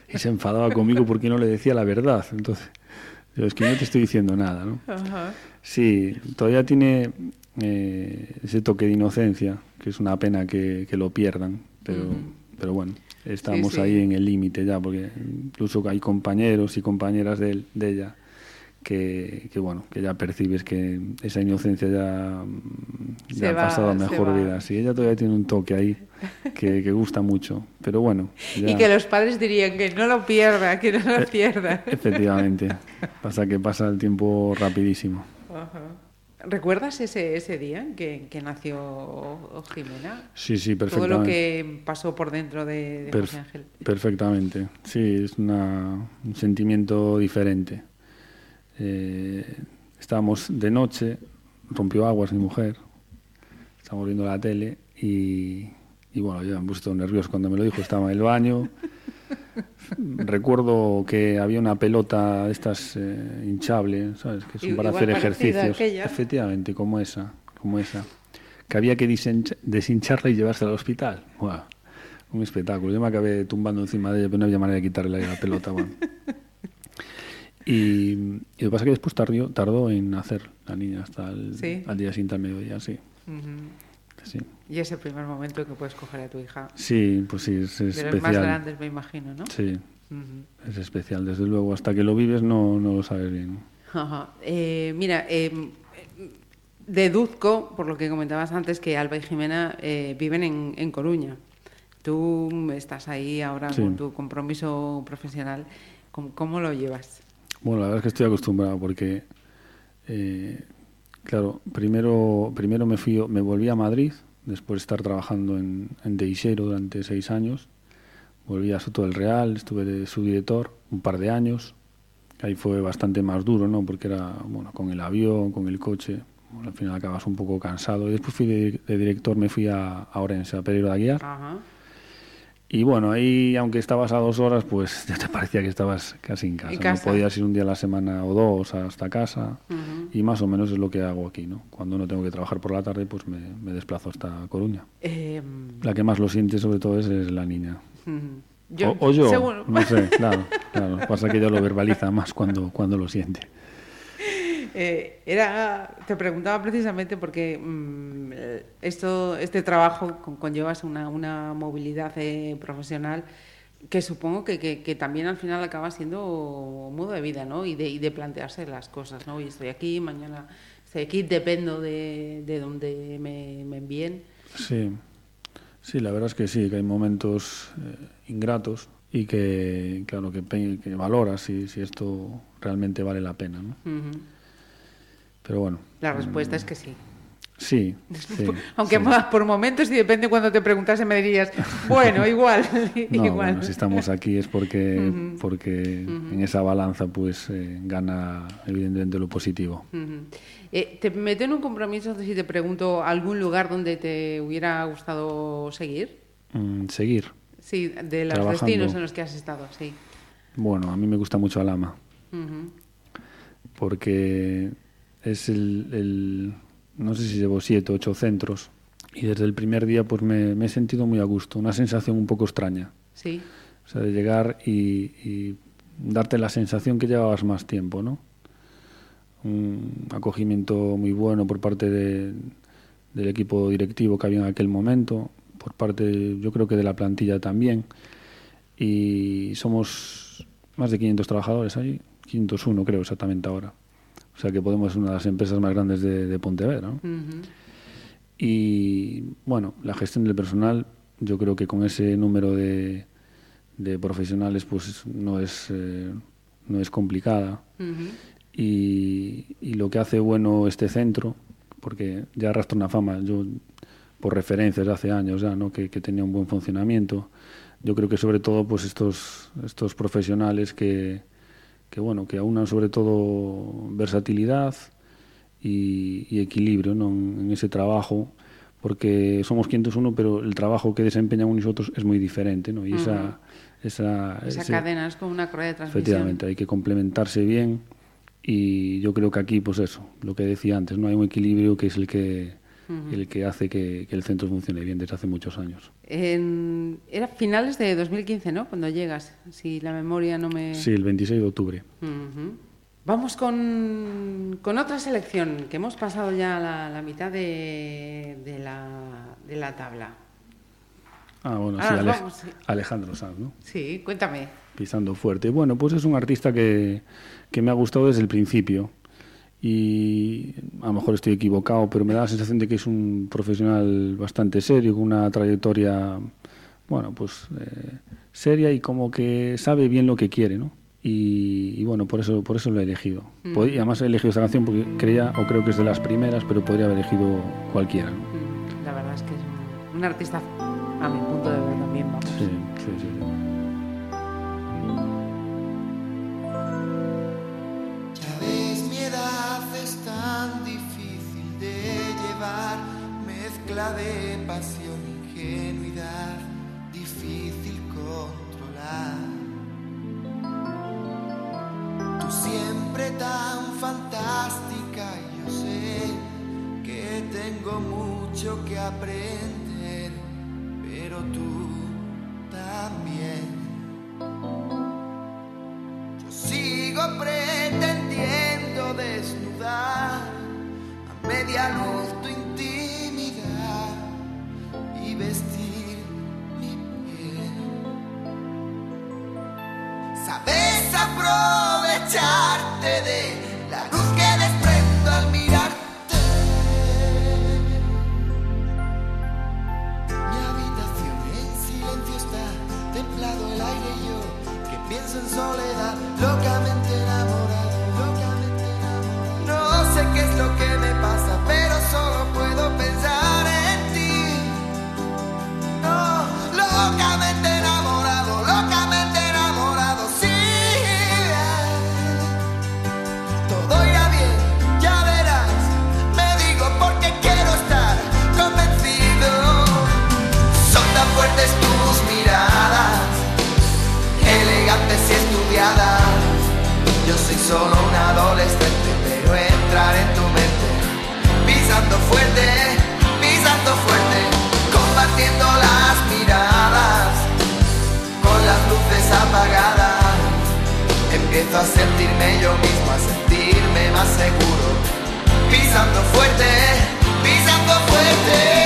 Y se enfadaba conmigo porque no le decía la verdad. Entonces, es que no te estoy diciendo nada, ¿no? Sí, todavía tiene eh, ese toque de inocencia, que es una pena que, que lo pierdan, pero, pero bueno, estamos sí. ahí en el límite ya, porque incluso hay compañeros y compañeras de, de ella que, que, bueno, que ya percibes que esa inocencia ya, ya ha va, pasado a mejor vida. Sí, ella todavía tiene un toque ahí que, que gusta mucho, pero bueno. *laughs* ya- Y que los padres dirían que no lo pierda, que no Eh, lo pierda. *laughs* Efectivamente, pasa que pasa el tiempo rapidísimo. ¿Recuerdas ese, ese día en que, que nació Jimena? Sí, sí, Todo perfectamente. lo que pasó por dentro de, de José Ángel. Perfectamente, sí, es una- un sentimiento diferente. Eh, estábamos de noche, rompió aguas mi mujer, estábamos viendo la tele y, y bueno, yo me puse todo nervioso cuando me lo dijo, estaba en el baño. *laughs* Recuerdo que había una pelota de estas eh, hinchable, ¿sabes? Que son para hacer ejercicios. Efectivamente, como esa, como esa. Que había que deshincharla y llevársela al hospital. Buah, un espectáculo. Yo me acabé tumbando encima de ella, pero no había manera de quitarle la pelota. bueno. *laughs* Y, y lo que pasa es que después tardó, tardó en nacer la niña hasta el Sí. al día siguiente al mediodía, sí. Ujú. Sí, Y ese primer momento en que puedes coger a tu hija. sí pues sí, es De los más especial. grandes, me imagino, ¿no? Sí, es especial. Desde luego, hasta que lo vives no, no lo sabes bien. Ajá. Eh, mira, eh, deduzco, por lo que comentabas antes, que Alba y Jimena eh, viven en, en Coruña. Tú estás ahí ahora Sí. con tu compromiso profesional. ¿Cómo, cómo lo llevas? Bueno, la verdad es que estoy acostumbrado porque, eh, claro, primero, primero me, fui, me volví a Madrid, después de estar trabajando en, en durante seis años. Volví a Soto del Real, estuve de subdirector un par de años. Ahí fue bastante más duro, ¿no? Porque era, bueno, con el avión, con el coche, al final acabas un poco cansado. Y después fui de, de director, me fui a, a Orense, a Pereiro de Aguiar. Ajá. Y bueno, ahí, aunque estabas a dos horas, pues *laughs* ya te parecía que estabas casi en casa. En casa. No podías ir un día a la semana o dos hasta casa. Y más o menos es lo que hago aquí, ¿no? Cuando no tengo que trabajar por la tarde, pues me, me desplazo hasta Coruña. Eh, La que más lo siente, sobre todo, es, es la niña. ujú. o, o yo, no sé, *laughs* claro, claro. Pasa que ella lo verbaliza más cuando, cuando lo siente. Eh, era, te preguntaba precisamente porque mm, eh, esto, este trabajo con- conllevas una, una movilidad eh, profesional que supongo que, que- que también al final acaba siendo modo de vida, ¿no? Y de, y de plantearse las cosas, ¿no? Y estoy aquí, mañana estoy aquí, dependo de, de donde me, me envíen. Sí, sí, la verdad es que sí, que hay momentos eh, ingratos y que, claro, que, que valoras si, si esto realmente vale la pena, ¿no? Pero bueno. La respuesta es que sí. Sí. *laughs* sí, Aunque sí. más por momentos, y depende cuando te preguntase, me dirías, bueno, *laughs* igual, *laughs* No, igual. bueno, si estamos aquí es porque, porque en esa balanza pues eh, gana evidentemente lo positivo. Eh, ¿Te meto en un compromiso si te pregunto algún lugar donde te hubiera gustado seguir? Mm, seguir. Sí, de los Trabajando. destinos en los que has estado, sí. Bueno, a mí me gusta mucho Alama porque es el, el- no sé si llevo siete, ocho centros y desde el primer día pues me, me he sentido muy a gusto, una sensación un poco extraña. Sí. O sea, de llegar y, y darte la sensación que llevabas más tiempo, ¿no? Un acogimiento muy bueno por parte de- del equipo directivo que había en aquel momento, por parte, yo creo que de la plantilla también. Y somos más de 500 trabajadores allí, 501 creo exactamente ahora. O sea que Podemos es una de las empresas más grandes de, de Pontevedra, ¿no? Y bueno, la gestión del personal, yo creo que con ese número de, de profesionales pues no es, eh, no es complicada. Y lo que hace bueno este centro, porque ya arrastra una fama, yo por referencias de hace años ya, ¿no? que, que tenía un buen funcionamiento, yo creo que sobre todo pues estos, estos profesionales que, que bueno, que aunan sobre todo versatilidad y, y equilibrio ¿no? en, ese trabajo, porque somos 501, pero el trabajo que desempeñamos nosotros es muy diferente, ¿no? Y esa, esa, Esa ese- cadena es como una correa de transmisión. Efectivamente, hay que complementarse bien y yo creo que aquí, pues eso, lo que decía antes, no hay un equilibrio que es el que, el que hace que, que el centro funcione bien desde hace muchos años. En- era finales de 2015, ¿no? Cuando llegas, si la memoria no me... Sí, el 26 de octubre. Vamos con, con otra selección, que hemos pasado ya la, la mitad de, de la, de la tabla. Ah, bueno, Ah, sí, vamos. Alejandro Sanz, ¿no? Sí, cuéntame. Pisando fuerte. Bueno, pues es un artista que, que me ha gustado desde el principio. Y a lo mejor estoy equivocado, pero me da la sensación de que es un profesional bastante serio, con una trayectoria, bueno, pues eh, seria y como que sabe bien lo que quiere, ¿no? Y, y bueno, por eso, por eso lo he elegido. Pod- Y además he elegido esta canción porque creía, o creo que es de las primeras, pero podría haber elegido cualquiera. ¿no? Mm, La verdad es que es un, un artista, a mi punto de ver mezcla de pasión, ingenuidad, difícil controlar. Tú siempre tan fantástica, yo sé que tengo mucho que aprender, pero tú también. Yo sigo pretendiendo desnudar a media luz tu intimidad vestir mi piel. Sabes aprovecharte de la luz que solo un adolescente, pero entrar en tu mente, pisando fuerte, pisando fuerte, compartiendo las miradas, con las luces apagadas. Empiezo a sentirme yo mismo, a sentirme más seguro, pisando fuerte, pisando fuerte.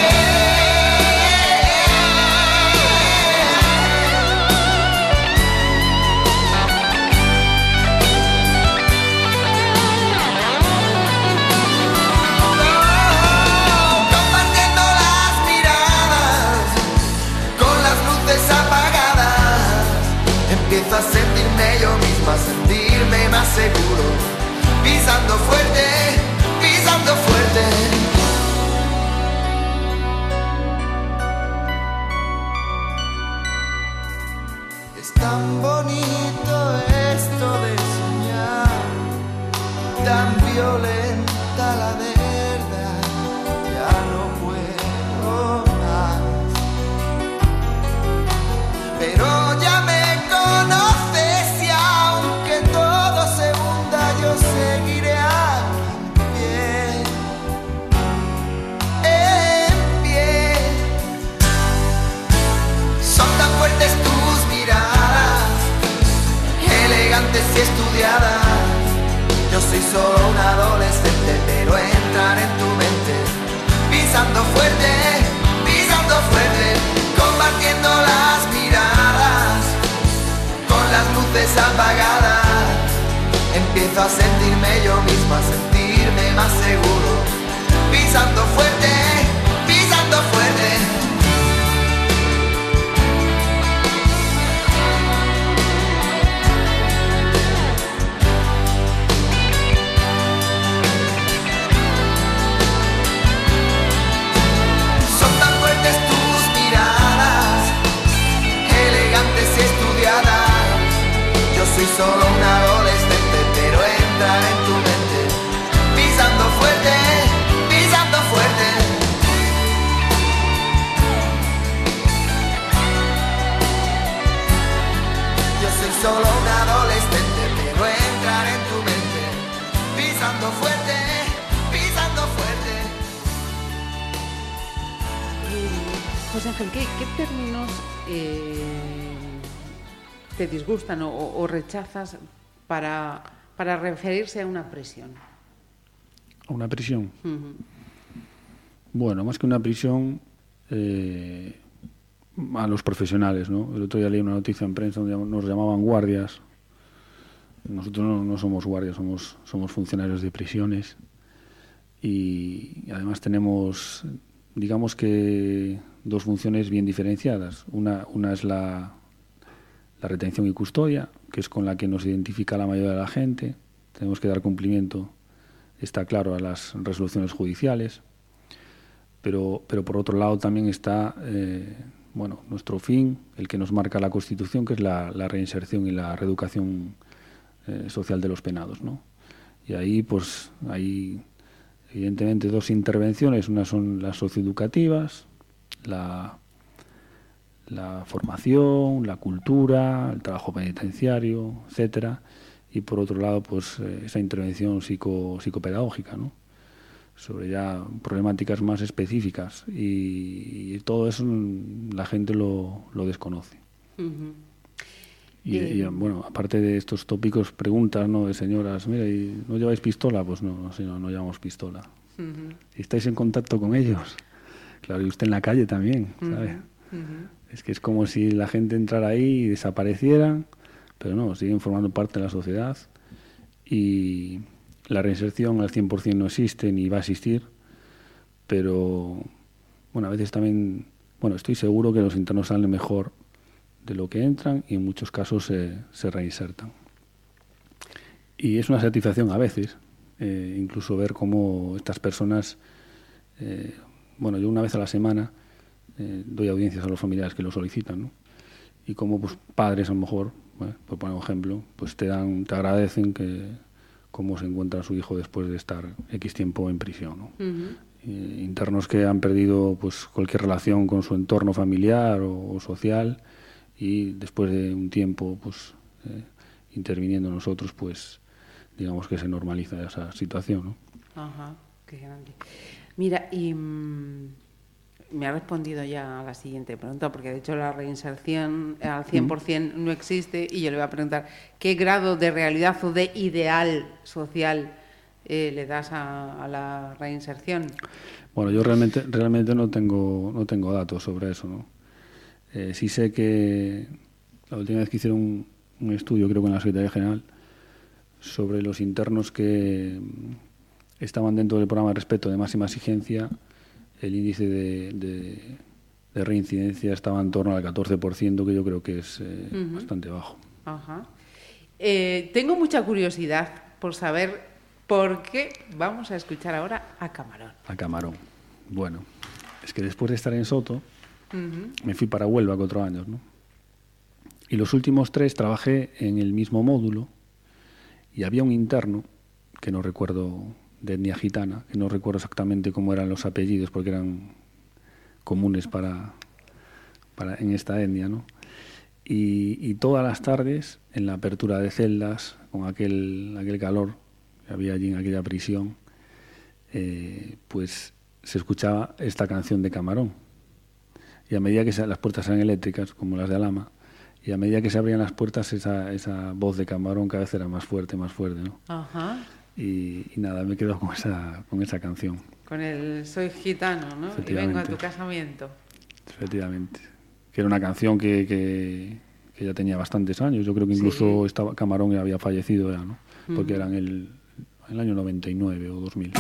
para sentirme más seguro, pisando fuerte, pisando fuerte. Es tan bonito esto de soñar, tan violento. Solo un adolescente, pero entrar en tu mente, pisando fuerte, pisando fuerte, compartiendo las miradas, con las luces apagadas. Empiezo a sentirme yo mismo, a sentirme más seguro, pisando fuerte, pisando fuerte. Soy solo un adolescente, pero entrar en tu mente, pisando fuerte, pisando fuerte. Yo soy solo un adolescente, pero entrar en tu mente, pisando fuerte, pisando fuerte. Eh, José Ángel, ¿qué, qué términos eh, te disgustan o, o rechazas para, para referirse a una prisión? A una prisión. Bueno, más que una prisión, eh, a los profesionales, ¿no? El otro día leí una noticia en prensa donde nos llamaban guardias. Nosotros no, no somos guardias, somos, somos funcionarios de prisiones. Y además tenemos, digamos que, dos funciones bien diferenciadas. Una, una es la, la retención y custodia, que es con la que nos identifica la mayoría de la gente. Tenemos que dar cumplimiento, está claro, a las resoluciones judiciales pero, pero por otro lado también está eh, bueno, nuestro fin, el que nos marca la Constitución, que es la, reinserción y la reeducación eh, social de los penados. ¿no? Y ahí pues hay evidentemente dos intervenciones, una son las socioeducativas, la, la formación, la cultura, el trabajo penitenciario, etcétera, y por otro lado pues eh, esa intervención psico, psicopedagógica, ¿no? sobre ya problemáticas más específicas y, y todo eso mm, la gente lo, lo desconoce. Y, Eh, y, bueno, aparte de estos tópicos, preguntas ¿no? de señoras, mira, ¿y ¿no lleváis pistola? Pues no, no, no llevamos pistola. Ujú. ¿Y ¿Estáis en contacto con ellos? Claro, y usted en la calle también, ¿sabe? Ujú. Es que es como si la gente entrara ahí y desaparecieran, pero no, siguen formando parte de la sociedad y la reinserción al 100% no existe ni va a existir, pero bueno, a veces también, bueno, estoy seguro que los internos salen mejor de lo que entran y en muchos casos se, se reinsertan. Y es una satisfacción a veces, eh, incluso ver cómo estas personas, eh, bueno, yo una vez a la semana eh, doy audiencias a los familiares que lo solicitan, ¿no? Y como pues, padres a lo mejor, bueno, por poner un ejemplo, pues te dan, te agradecen que cómo se encuentra su hijo después de estar X tiempo en prisión, ¿no? Ujú. Eh, internos que han perdido pues cualquier relación con su entorno familiar o, o social y después de un tiempo pues eh, interviniendo nosotros pues digamos que se normaliza esa situación ¿no? Ajá, qué grande. Mira, y mm, me ha respondido ya a la siguiente pregunta, porque de hecho la reinserción al 100% no existe, y yo le voy a preguntar, ¿qué grado de realidad o de ideal social eh, le das a, a la reinserción? Bueno, yo realmente realmente no tengo no tengo datos sobre eso, ¿no? Eh, sí sé que la última vez que hicieron un, un estudio, creo que en la Secretaría General, sobre los internos que mm, estaban dentro del programa de respeto de máxima exigencia, el índice de, de- de reincidencia estaba en torno al 14%, que yo creo que es eh, bastante bajo. Ajá. Eh, tengo mucha curiosidad por saber por qué vamos a escuchar ahora a Camarón. A Camarón. Bueno, es que después de estar en Soto, me fui para Huelva cuatro años, ¿no? Y los últimos tres trabajé en el mismo módulo y había un interno, que no recuerdo de etnia gitana, que no recuerdo exactamente cómo eran los apellidos porque eran comunes para, para en esta etnia, ¿no? Y, todas las tardes, en la apertura de celdas, con aquel, aquel calor que había allí en aquella prisión, eh, pues se escuchaba esta canción de Camarón. Y a medida que las puertas eran eléctricas, como las de Alama, y a medida que se abrían las puertas, esa, esa voz de Camarón cada vez era más fuerte, más fuerte, ¿no? Ajá. Y, y nada, me quedo con esa, con esa canción, Con el Soy gitano, ¿no? Y vengo a tu casamiento. efectivamente. Que era una canción que, que, que ya tenía bastantes años. Yo creo que incluso Sí. estaba, Camarón ya había fallecido ya, ¿no? Porque Ujú. era en el, en el año 99 o 2000.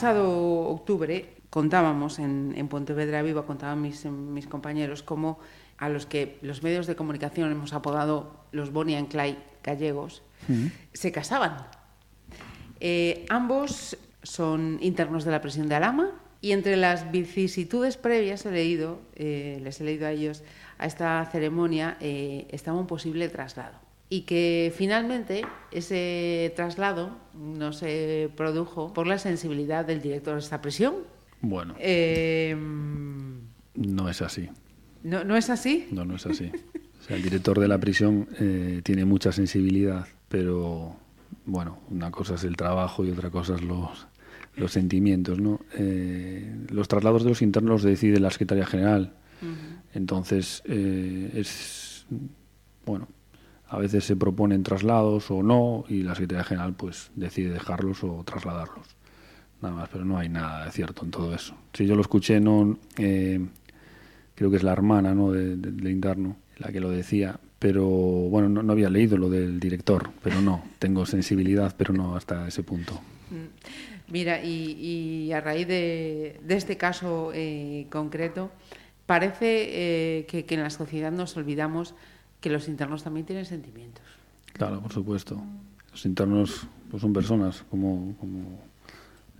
Pasado octubre contábamos en, en Pontevedra Viva, contaban mis, mis compañeros, cómo a los que los medios de comunicación hemos apodado los Bonnie and Clyde gallegos, se casaban. Eh, ambos son internos de la prisión de Alama y entre las vicisitudes previas he leído, eh, les he leído a ellos, a esta ceremonia eh, estaba un posible traslado. Y que finalmente ese traslado no se produjo por la sensibilidad del director de esta prisión. Bueno, Eh, no es así. ¿no, ¿No es así? No, no es así. O sea, el director de la prisión eh, tiene mucha sensibilidad, pero bueno, una cosa es el trabajo y otra cosa es los, los sentimientos, ¿no? Eh, los traslados de los internos los decide la Secretaría General. Entonces, eh, es, bueno, a veces se proponen traslados o no y la Secretaría General pues decide dejarlos o trasladarlos. Nada más, pero no hay nada de cierto en todo eso. Si yo lo escuché, no, eh, creo que es la hermana ¿no? de- interno la que lo decía, pero bueno, no, había leído lo del director, pero no, tengo sensibilidad, pero no hasta ese punto. Mira, y, a raíz de, de este caso eh, concreto, parece eh, que, que en la sociedad nos olvidamos que los internos también tienen sentimientos. Claro, por supuesto. Los internos pues son personas, como, como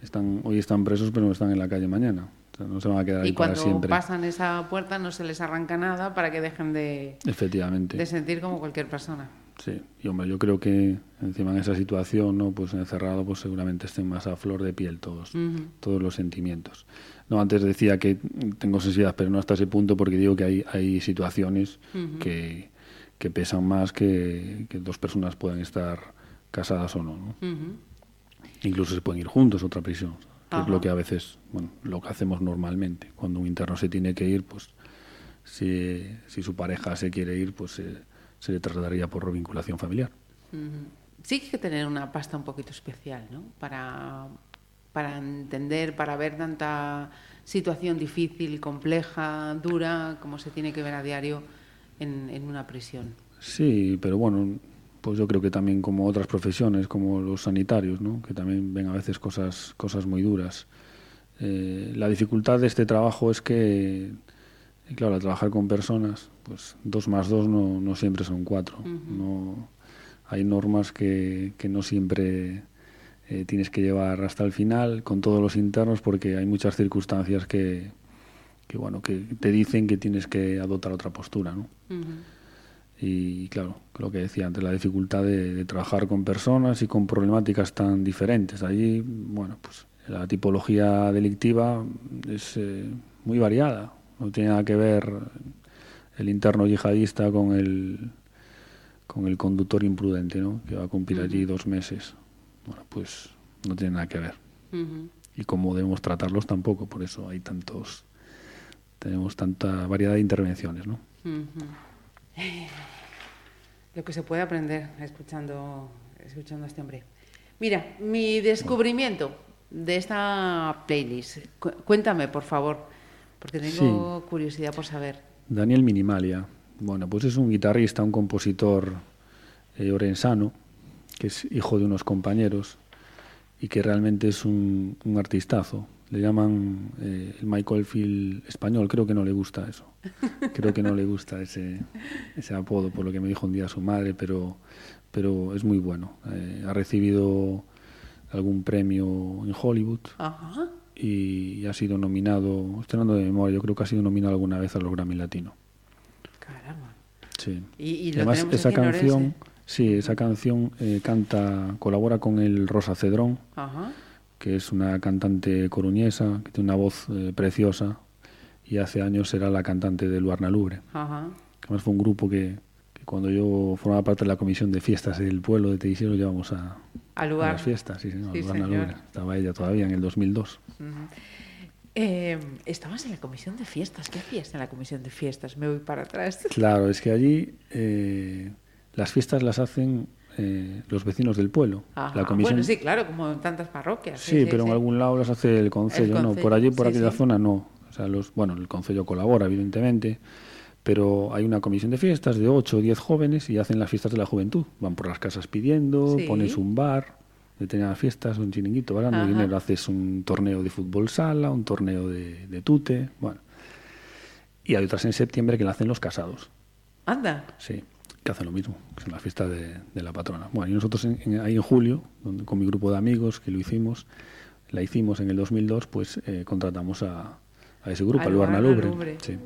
están hoy están presos, pero no están en la calle mañana. O sea, no se van a quedar ahí Y para cuando siempre. pasan esa puerta no se les arranca nada para que dejen de, Efectivamente. de sentir como cualquier persona. Sí, y hombre, yo creo que encima en esa situación, ¿no? Pues encerrado, pues seguramente estén más a flor de piel todos, todos los sentimientos. No, antes decía que tengo sensibilidad, pero no hasta ese punto, porque digo que hay, hay situaciones que, que pesan más que, que dos personas puedan estar casadas o no, ¿no? Incluso se pueden ir juntos a otra prisión, que es lo que a veces, bueno, lo que hacemos normalmente. Cuando un interno se tiene que ir, pues si, si su pareja se quiere ir, pues se- se le trasladaría por vinculación familiar. Sí que hay que tener una pasta un poquito especial, ¿no? Para, para entender, para ver tanta situación difícil, compleja, dura, como se tiene que ver a diario en, en una prisión. Sí, pero bueno, pues yo creo que también como otras profesiones, como los sanitarios, ¿no? que también ven a veces cosas, cosas muy duras. Eh, la dificultad de este trabajo es que, claro, al trabajar con personas, pues dos más dos no, no siempre son cuatro. no, hay normas que, que no siempre eh, tienes que llevar hasta el final con todos los internos porque hay muchas circunstancias que, que, bueno, que te dicen que tienes que adoptar otra postura, ¿no? Y claro, lo que decía antes, la dificultad de, de trabajar con personas y con problemáticas tan diferentes. Allí, bueno, pues la tipología delictiva es eh, muy variada. No tiene nada que ver el interno yihadista con el, con el conductor imprudente, ¿no? Que va a cumplir allí dos meses. Bueno, pues no tiene nada que ver. Y cómo debemos tratarlos tampoco, por eso hay tantos, tenemos tanta variedad de intervenciones, ¿no? *laughs* Lo que se puede aprender escuchando, escuchando a este hombre. Mira, mi descubrimiento de esta playlist. Cu- cuéntame, por favor, porque tengo curiosidad por saber. Daniel Minimalia. Bueno, pues es un guitarrista, un compositor eh, orensano, que es hijo de unos compañeros y que realmente es un, un artistazo. Le llaman eh, el Michael Field español, creo que no le gusta eso. *laughs* Creo que no le gusta ese, ese apodo, por lo que me dijo un día su madre, pero, pero es muy bueno. Eh, ha recibido algún premio en Hollywood Ajá. y ha sido nominado, estoy hablando de memoria, yo creo que ha sido nominado alguna vez a los Grammy Latino. Caramba. Sí. Y, y lo Además, esa canción, Orense. sí, esa canción eh, canta, colabora con el Rosa Cedrón, Ajá. Que es una cantante coruñesa, que tiene una voz eh, preciosa, y hace años era la cantante de Luarna Lubre. Ajá. Además fue un grupo que, que cuando yo formaba parte de la comisión de fiestas del pueblo de Teixeiro llevamos a, a lugar. las fiestas, sí, señor, Sí, Luarna señor. Lubre. Estaba ella todavía en el 2002. Eh, estabas en la comisión de fiestas. ¿Qué hacías en la comisión de fiestas? Me voy para atrás. Claro, es que allí eh, las fiestas las hacen eh, los vecinos del pueblo. Ajá. La comisión, Bueno, sí, claro, como en tantas parroquias. Sí, pero en algún lado las hace el concello, no, por allí, por aquella zona no. O sea, los, bueno, el concello colabora, evidentemente, pero hay una comisión de fiestas de 8 o 10 jóvenes y hacen las fiestas de la juventud. Van por las casas pidiendo, pones un bar, determinadas fiestas, un chiringuito, ganando dinero, haces un torneo de fútbol sala, un torneo de, de tute, bueno. Y hay otras en septiembre que la hacen los casados, Anda. sí, que hacen lo mismo, que es la fiesta de, de la patrona. Bueno, y nosotros en- en- ahí en julio, donde- con mi grupo de amigos que lo hicimos, la hicimos en el 2002, pues eh, contratamos a, a ese grupo, Al al Luarna Luarna Lubre. Lubre. Sí.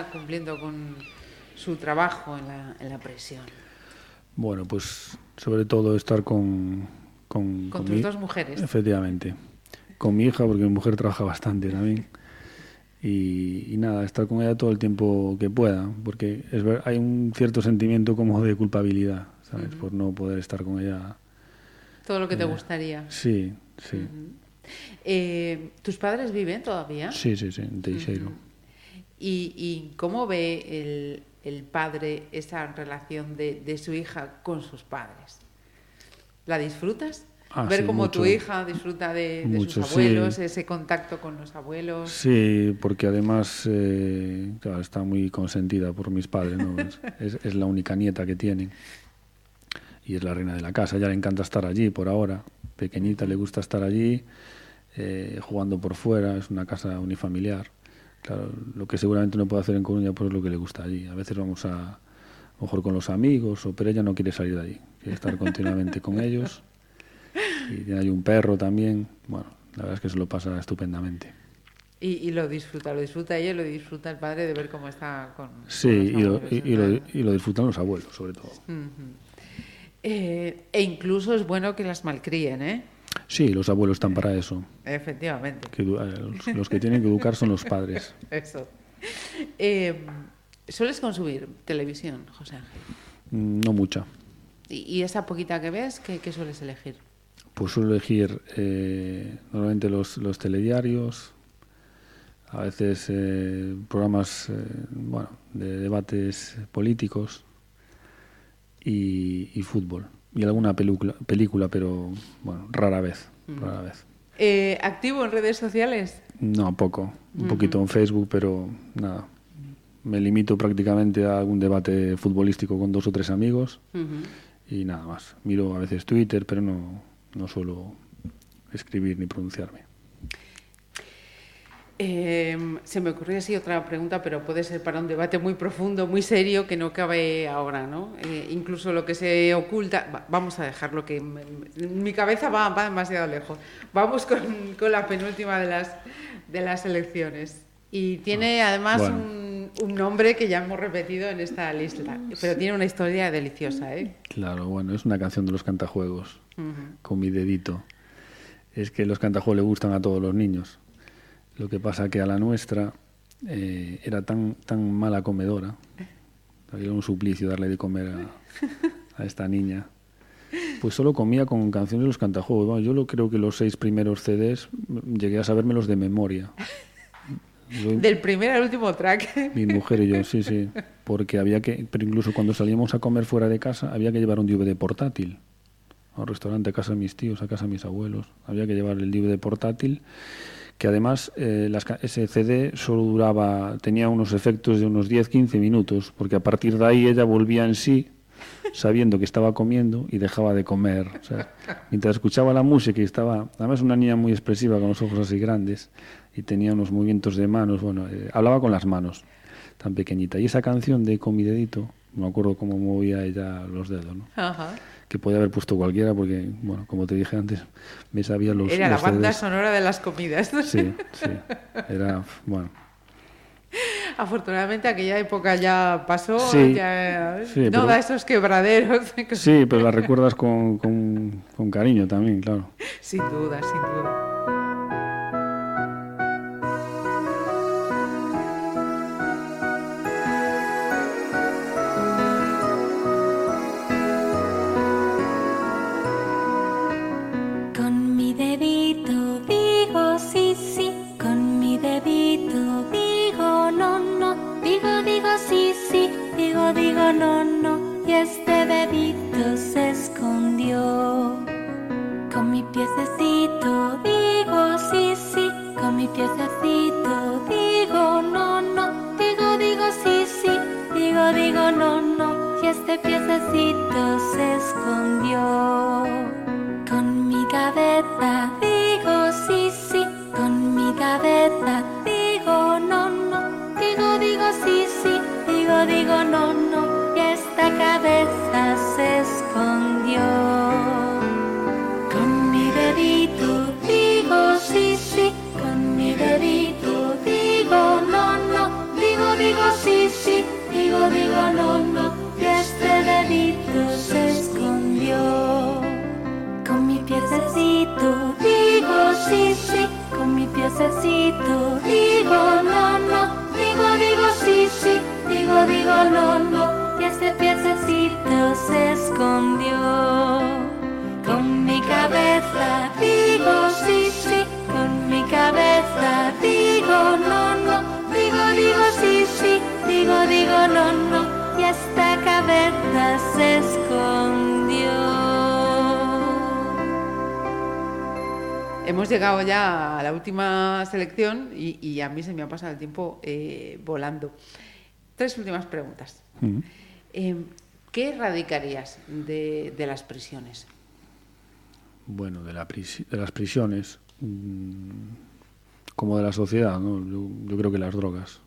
Está cumpliendo con su trabajo en la, en la prisión? Bueno, pues sobre todo estar con... Con, Con con tus mi- dos mujeres. Efectivamente. Con mi hija, porque mi mujer trabaja bastante también. Y, y nada, estar con ella todo el tiempo que pueda, porque es ver- hay un cierto sentimiento como de culpabilidad, ¿sabes? Por no poder estar con ella. Todo lo que te Eh, gustaría. Sí, sí. Eh, ¿Tus padres viven todavía? Sí, sí, sí, en Teixeiro. ¿Y, y cómo ve el, el padre esa relación de, de su hija con sus padres? ¿La disfrutas? Ah, Ver sí, cómo tu hija disfruta de, de Mucho, sus sí. abuelos, ese contacto con los abuelos. Sí, porque además eh, claro, está muy consentida por mis padres, ¿no? es la única nieta que tienen y es la reina de la casa. Ya le encanta estar allí por ahora, pequeñita le gusta estar allí, eh, jugando por fuera, es una casa unifamiliar. Claro, lo que seguramente no puede hacer en Coruña, pues es lo que le gusta allí. A veces vamos a, a lo mejor con los amigos, o, pero ella no quiere salir de allí, quiere estar continuamente con *laughs* ellos. Y tiene ahí un perro también. Bueno, la verdad es que se lo pasa estupendamente. Y, y lo disfruta, lo disfruta ella y lo disfruta el padre de ver cómo está con. Sí, con y lo, y, y lo, y lo disfrutan los abuelos, sobre todo. Eh, e incluso es bueno que las malcríen, ¿eh? Sí, los abuelos están para eso. Efectivamente. Que eh, los, los que tienen que educar son los padres. *laughs* Eso. Eh, ¿Sueles consumir televisión, José Ángel? Mm, No mucha. Y, y esa poquita que ves, ¿qué, qué sueles elegir? Pues suelo elegir eh, normalmente los, los telediarios, a veces eh, programas eh, bueno, de debates políticos y, y fútbol. Y alguna película, película pero bueno, rara vez. Rara vez. Eh, ¿Activo en redes sociales? No, poco. Un poquito en Facebook, pero nada. Me limito prácticamente a algún debate futbolístico con dos o tres amigos y nada más. Miro a veces Twitter, pero no, no suelo escribir ni pronunciarme. Eh, se me ocurrió así otra pregunta, pero puede ser para un debate muy profundo, muy serio, que no cabe ahora, ¿no? Eh, incluso lo que se oculta, va- vamos a dejarlo que m- m- mi cabeza va, va demasiado lejos. Vamos con, con la penúltima de las, de las elecciones. Y tiene además bueno. un, un nombre que ya hemos repetido en esta lista, pero tiene una historia deliciosa, ¿eh? Claro, bueno, es una canción de los cantajuegos, con mi dedito. Es que los cantajuegos le gustan a todos los niños. Lo que pasa que a la nuestra eh, era tan, tan mala comedora. Era un suplicio darle de comer a, a esta niña. Pues solo comía con canciones de los cantajuegos. Bueno, yo lo creo que los seis primeros CDs mm, llegué a sabérmelos de memoria. Yo- *laughs* Del primer al último track. mi mujer y yo, sí, sí. Porque había que, pero incluso cuando salíamos a comer fuera de casa, había que llevar un DVD portátil. A un restaurante, a casa de mis tíos, a casa de mis abuelos. Había que llevar el DVD portátil, que además eh, las ese CD solo duraba, tenía unos efectos de unos 10-15 minutos, porque a partir de ahí ella volvía en sí, sabiendo que estaba comiendo y dejaba de comer. Mientras escuchaba la música y estaba, además una niña muy expresiva con los ojos así grandes y tenía unos movimientos de manos, bueno, eh, hablaba con las manos, tan pequeñita. Y esa canción de Con no me acuerdo cómo movía ella los dedos, ¿no? Ajá. Que podía haber puesto cualquiera porque, bueno, como te dije antes, me sabía los Era la banda CDs. sonora de las comidas. ¿no? Sí, sí. Era, bueno, Afortunadamente aquella época ya pasó, Sí, ya sí, no pero- da esos quebraderos. sí, pero la recuerdas con, con, con cariño también, claro. Sin duda, sin duda. Piececito digo no, no, digo, digo sí, sí, digo, digo no, no, y este piececito se escondió. Con mi cabeza digo sí, sí, con mi cabeza digo no, no, digo, digo sí, sí, digo, digo no, no, y esta cabeza se escondió. Digo, digo no, no, y este dedito se escondió. Con mi piececito digo sí, sí, con mi piececito digo no, no, digo, digo sí, sí, digo, digo no, no, y este piececito se escondió. Con mi cabeza digo sí, sí, con mi cabeza digo no, no, digo, digo sí, sí, digo, digo no, no, esta cabeza se escondió. Hemos llegado ya a la última selección y, y a mí se me ha pasado el tiempo eh, volando. Tres últimas preguntas. Mm. Eh, ¿Qué erradicarías de, de las prisiones? Bueno, de, la prisi- de las prisiones, mm, como de la sociedad, ¿no? Yo, yo creo que las drogas.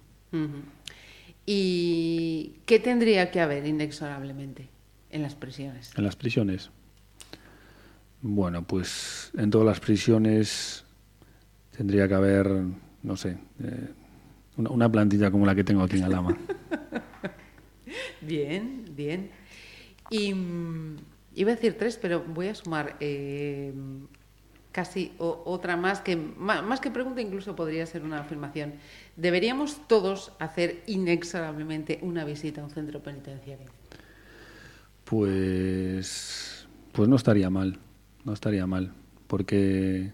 ¿Y qué tendría que haber inexorablemente en las prisiones? En las prisiones. Bueno, pues en todas las prisiones tendría que haber, no sé, eh, una, una plantilla como la que tengo aquí en Alama. *laughs* Bien, bien. Y mm, iba a decir tres, pero voy a sumar eh, casi o- otra más que más que pregunta incluso podría ser una afirmación. Deberíamos todos hacer inexorablemente una visita a un centro penitenciario. Pues, pues no estaría mal, no estaría mal. porque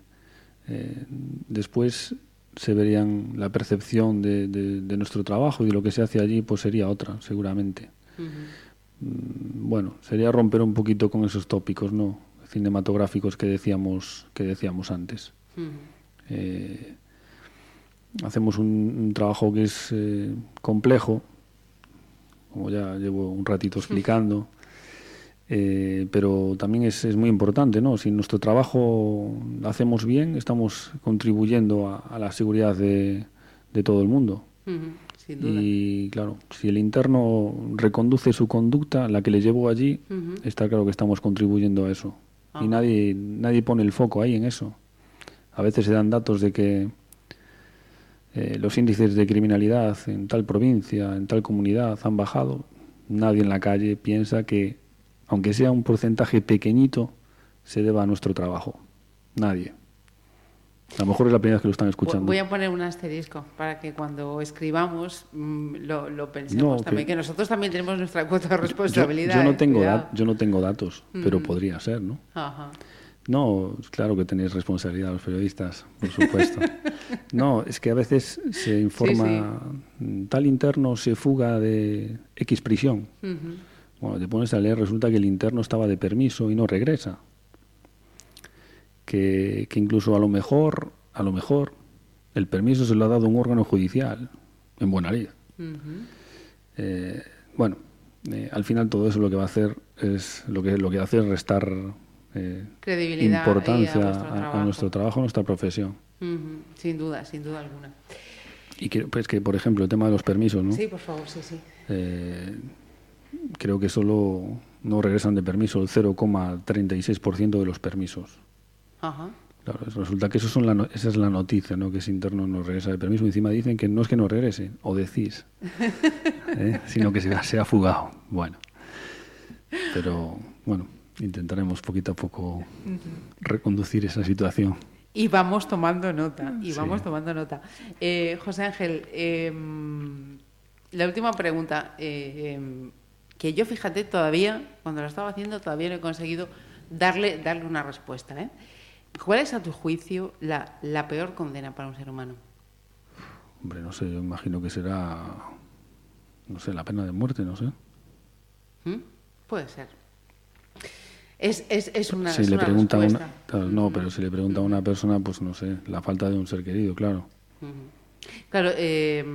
eh, después se verían la percepción de, de- de nuestro trabajo y de lo que se hace allí, pues sería otra, seguramente. Mm, Bueno, sería romper un poquito con esos tópicos, ¿no? Cinematográficos que decíamos que decíamos antes. Eh, hacemos un, un trabajo que es eh, complejo, como ya llevo un ratito *laughs* explicando, eh, pero también es, es muy importante, ¿no? Si nuestro trabajo lo hacemos bien, estamos contribuyendo a, a la seguridad de, de todo el mundo. Ujú, Sin duda. Y claro, si el interno reconduce su conducta, la que le llevó allí, está claro que estamos contribuyendo a eso. Ajá. Y nadie, nadie pone el foco ahí en eso. A veces se dan datos de que eh, los índices de criminalidad en tal provincia, en tal comunidad han bajado. Nadie en la calle piensa que, aunque sea un porcentaje pequeñito, se deba a nuestro trabajo. Nadie. A lo mejor es la primera vez que lo están escuchando. Voy a poner un asterisco para que cuando escribamos mm, lo, lo pensemos No, también, que- nosotros también tenemos nuestra cuota de responsabilidad. Yo, no ¿eh? tengo yo no tengo datos, pero Ujú. podría ser, ¿no? Ajá. No, claro que tenéis responsabilidad los periodistas, por supuesto. no, es que a veces se informa, mm, tal interno se fuga de X prisión. Bueno, te pones a leer, resulta que el interno estaba de permiso y no regresa. Que, que incluso a lo mejor, a lo mejor, el permiso se lo ha dado un órgano judicial, en buena lid. Ujú. Eh, bueno, eh, al final todo eso lo que va a hacer es lo que lo que hace es restar eh, Credibilidad importancia a nuestro trabajo, a nuestra profesión. Sin duda, sin duda alguna. Y que, pues que, por ejemplo, el tema de los permisos, ¿no? Sí, por favor, sí, sí. Eh, creo que solo no regresan de permiso el 0,36% de los permisos. Ajá. Claro, es- resulta que eso son la no- esa es la noticia, ¿no? que ese interno no regresa de permiso. Encima dicen que no es que no regrese, o decís, *laughs* ¿eh? sino que se, ha- fugado. Bueno, pero bueno, intentaremos poquito a poco reconducir esa situación. Y vamos tomando nota, y Sí. vamos tomando nota. Eh, José Ángel, em, la última pregunta, eh, em, que yo fíjate todavía, cuando lo estaba haciendo, todavía no he conseguido darle, darle una respuesta. ¿Cuál es a tu juicio la, la peor condena para un ser humano? Hombre, no sé, yo imagino que será, no sé, la pena de muerte, no sé. ¿Mm? Puede ser. Es, es, es una, si es le una pregunta a una, respuesta. claro, no, pero si le pregunta a una persona, pues no sé, la falta de un ser querido, claro. Claro, eh,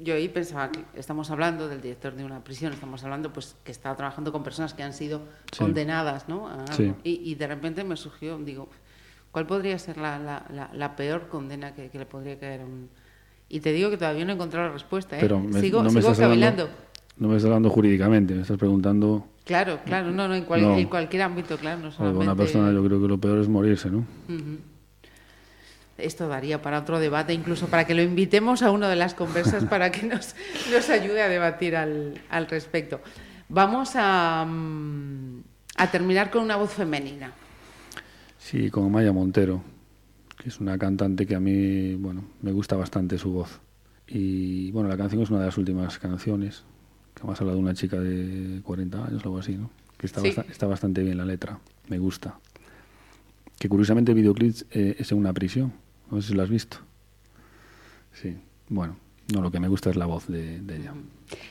yo ahí pensaba que estamos hablando del director de una prisión, estamos hablando pues que está trabajando con personas que han sido Sí. condenadas, ¿no? A algo. Sí. y, y de repente me surgió, digo, ¿cuál podría ser la, la, la, la peor condena que, que le podría caer a un...? Y te digo que todavía no he encontrado la respuesta, ¿eh? Pero me- sigo no me sigo estás hablando-. No me estás hablando jurídicamente, me estás preguntando Claro, claro, no, no, en, cual- No. en cualquier ámbito, claro, no solamente... Una persona, yo creo que lo peor es morirse, ¿no? Esto daría para otro debate, incluso para que lo invitemos a una de las conversas *laughs* para que nos, nos ayude a debatir al, al respecto. Vamos a, mm, a terminar con una voz femenina. Sí, con Amaya Montero, que es una cantante que a mí, bueno, me gusta bastante su voz. Y bueno, la canción es una de las últimas canciones, que además habla de una chica de 40 años o algo así, ¿no? Que está, Sí. está bastante bien la letra, me gusta. Que curiosamente el videoclip eh, es en una prisión, no sé si lo has visto. Sí, bueno, no, lo que me gusta es la voz de, de ella.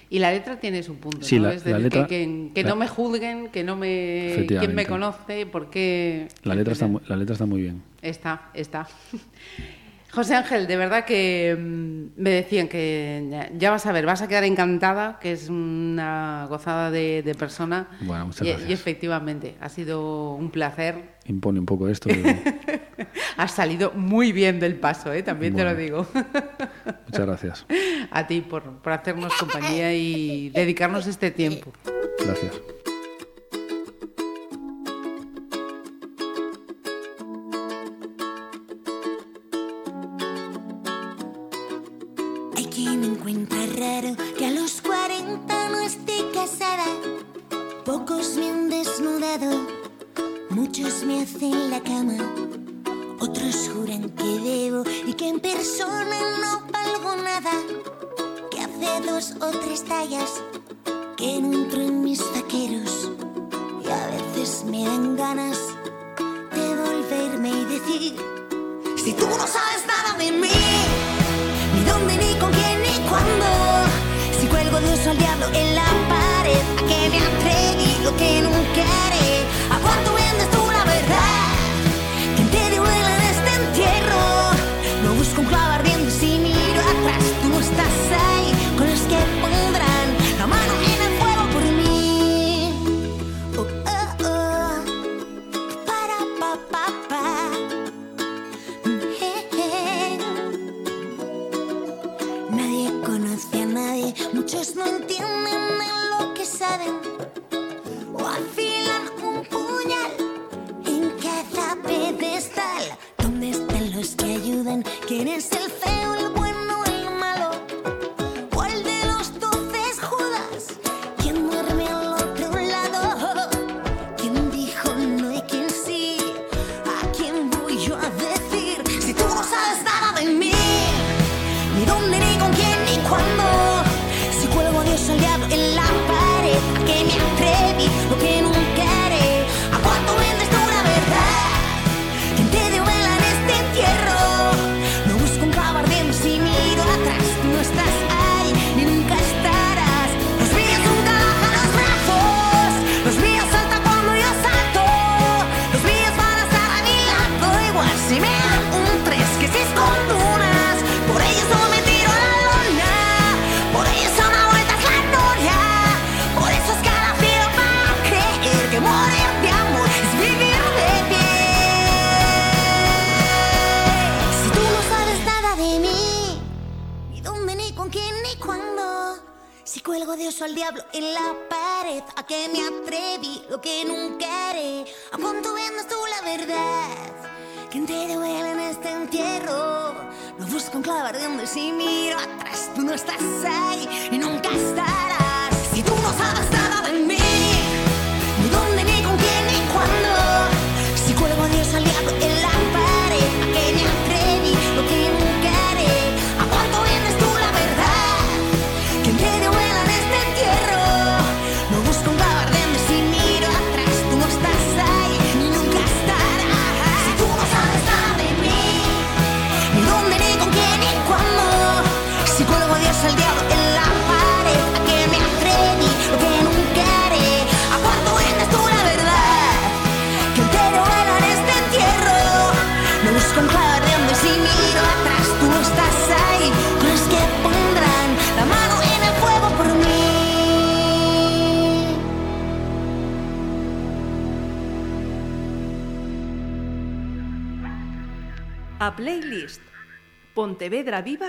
Y la letra tiene su punto, Sí, ¿no? la- es la decir, letra- que, que- que la- no me juzguen, que no me... ¿Quién me conoce? ¿Por qué? La letra, está, etcétera. mu- la letra está muy bien. Está, está. *laughs* José Ángel, de verdad que mm, me decían que ya, vas a ver, vas a quedar encantada, que es una gozada de, de persona. Bueno, muchas y, gracias. y efectivamente, ha sido un placer. Impone un poco esto, pero *laughs* *laughs* Has salido muy bien del paso, ¿eh? también te lo digo. *laughs* muchas gracias. a ti por, por hacernos compañía y dedicarnos este tiempo. Gracias. Pontevedra Viva.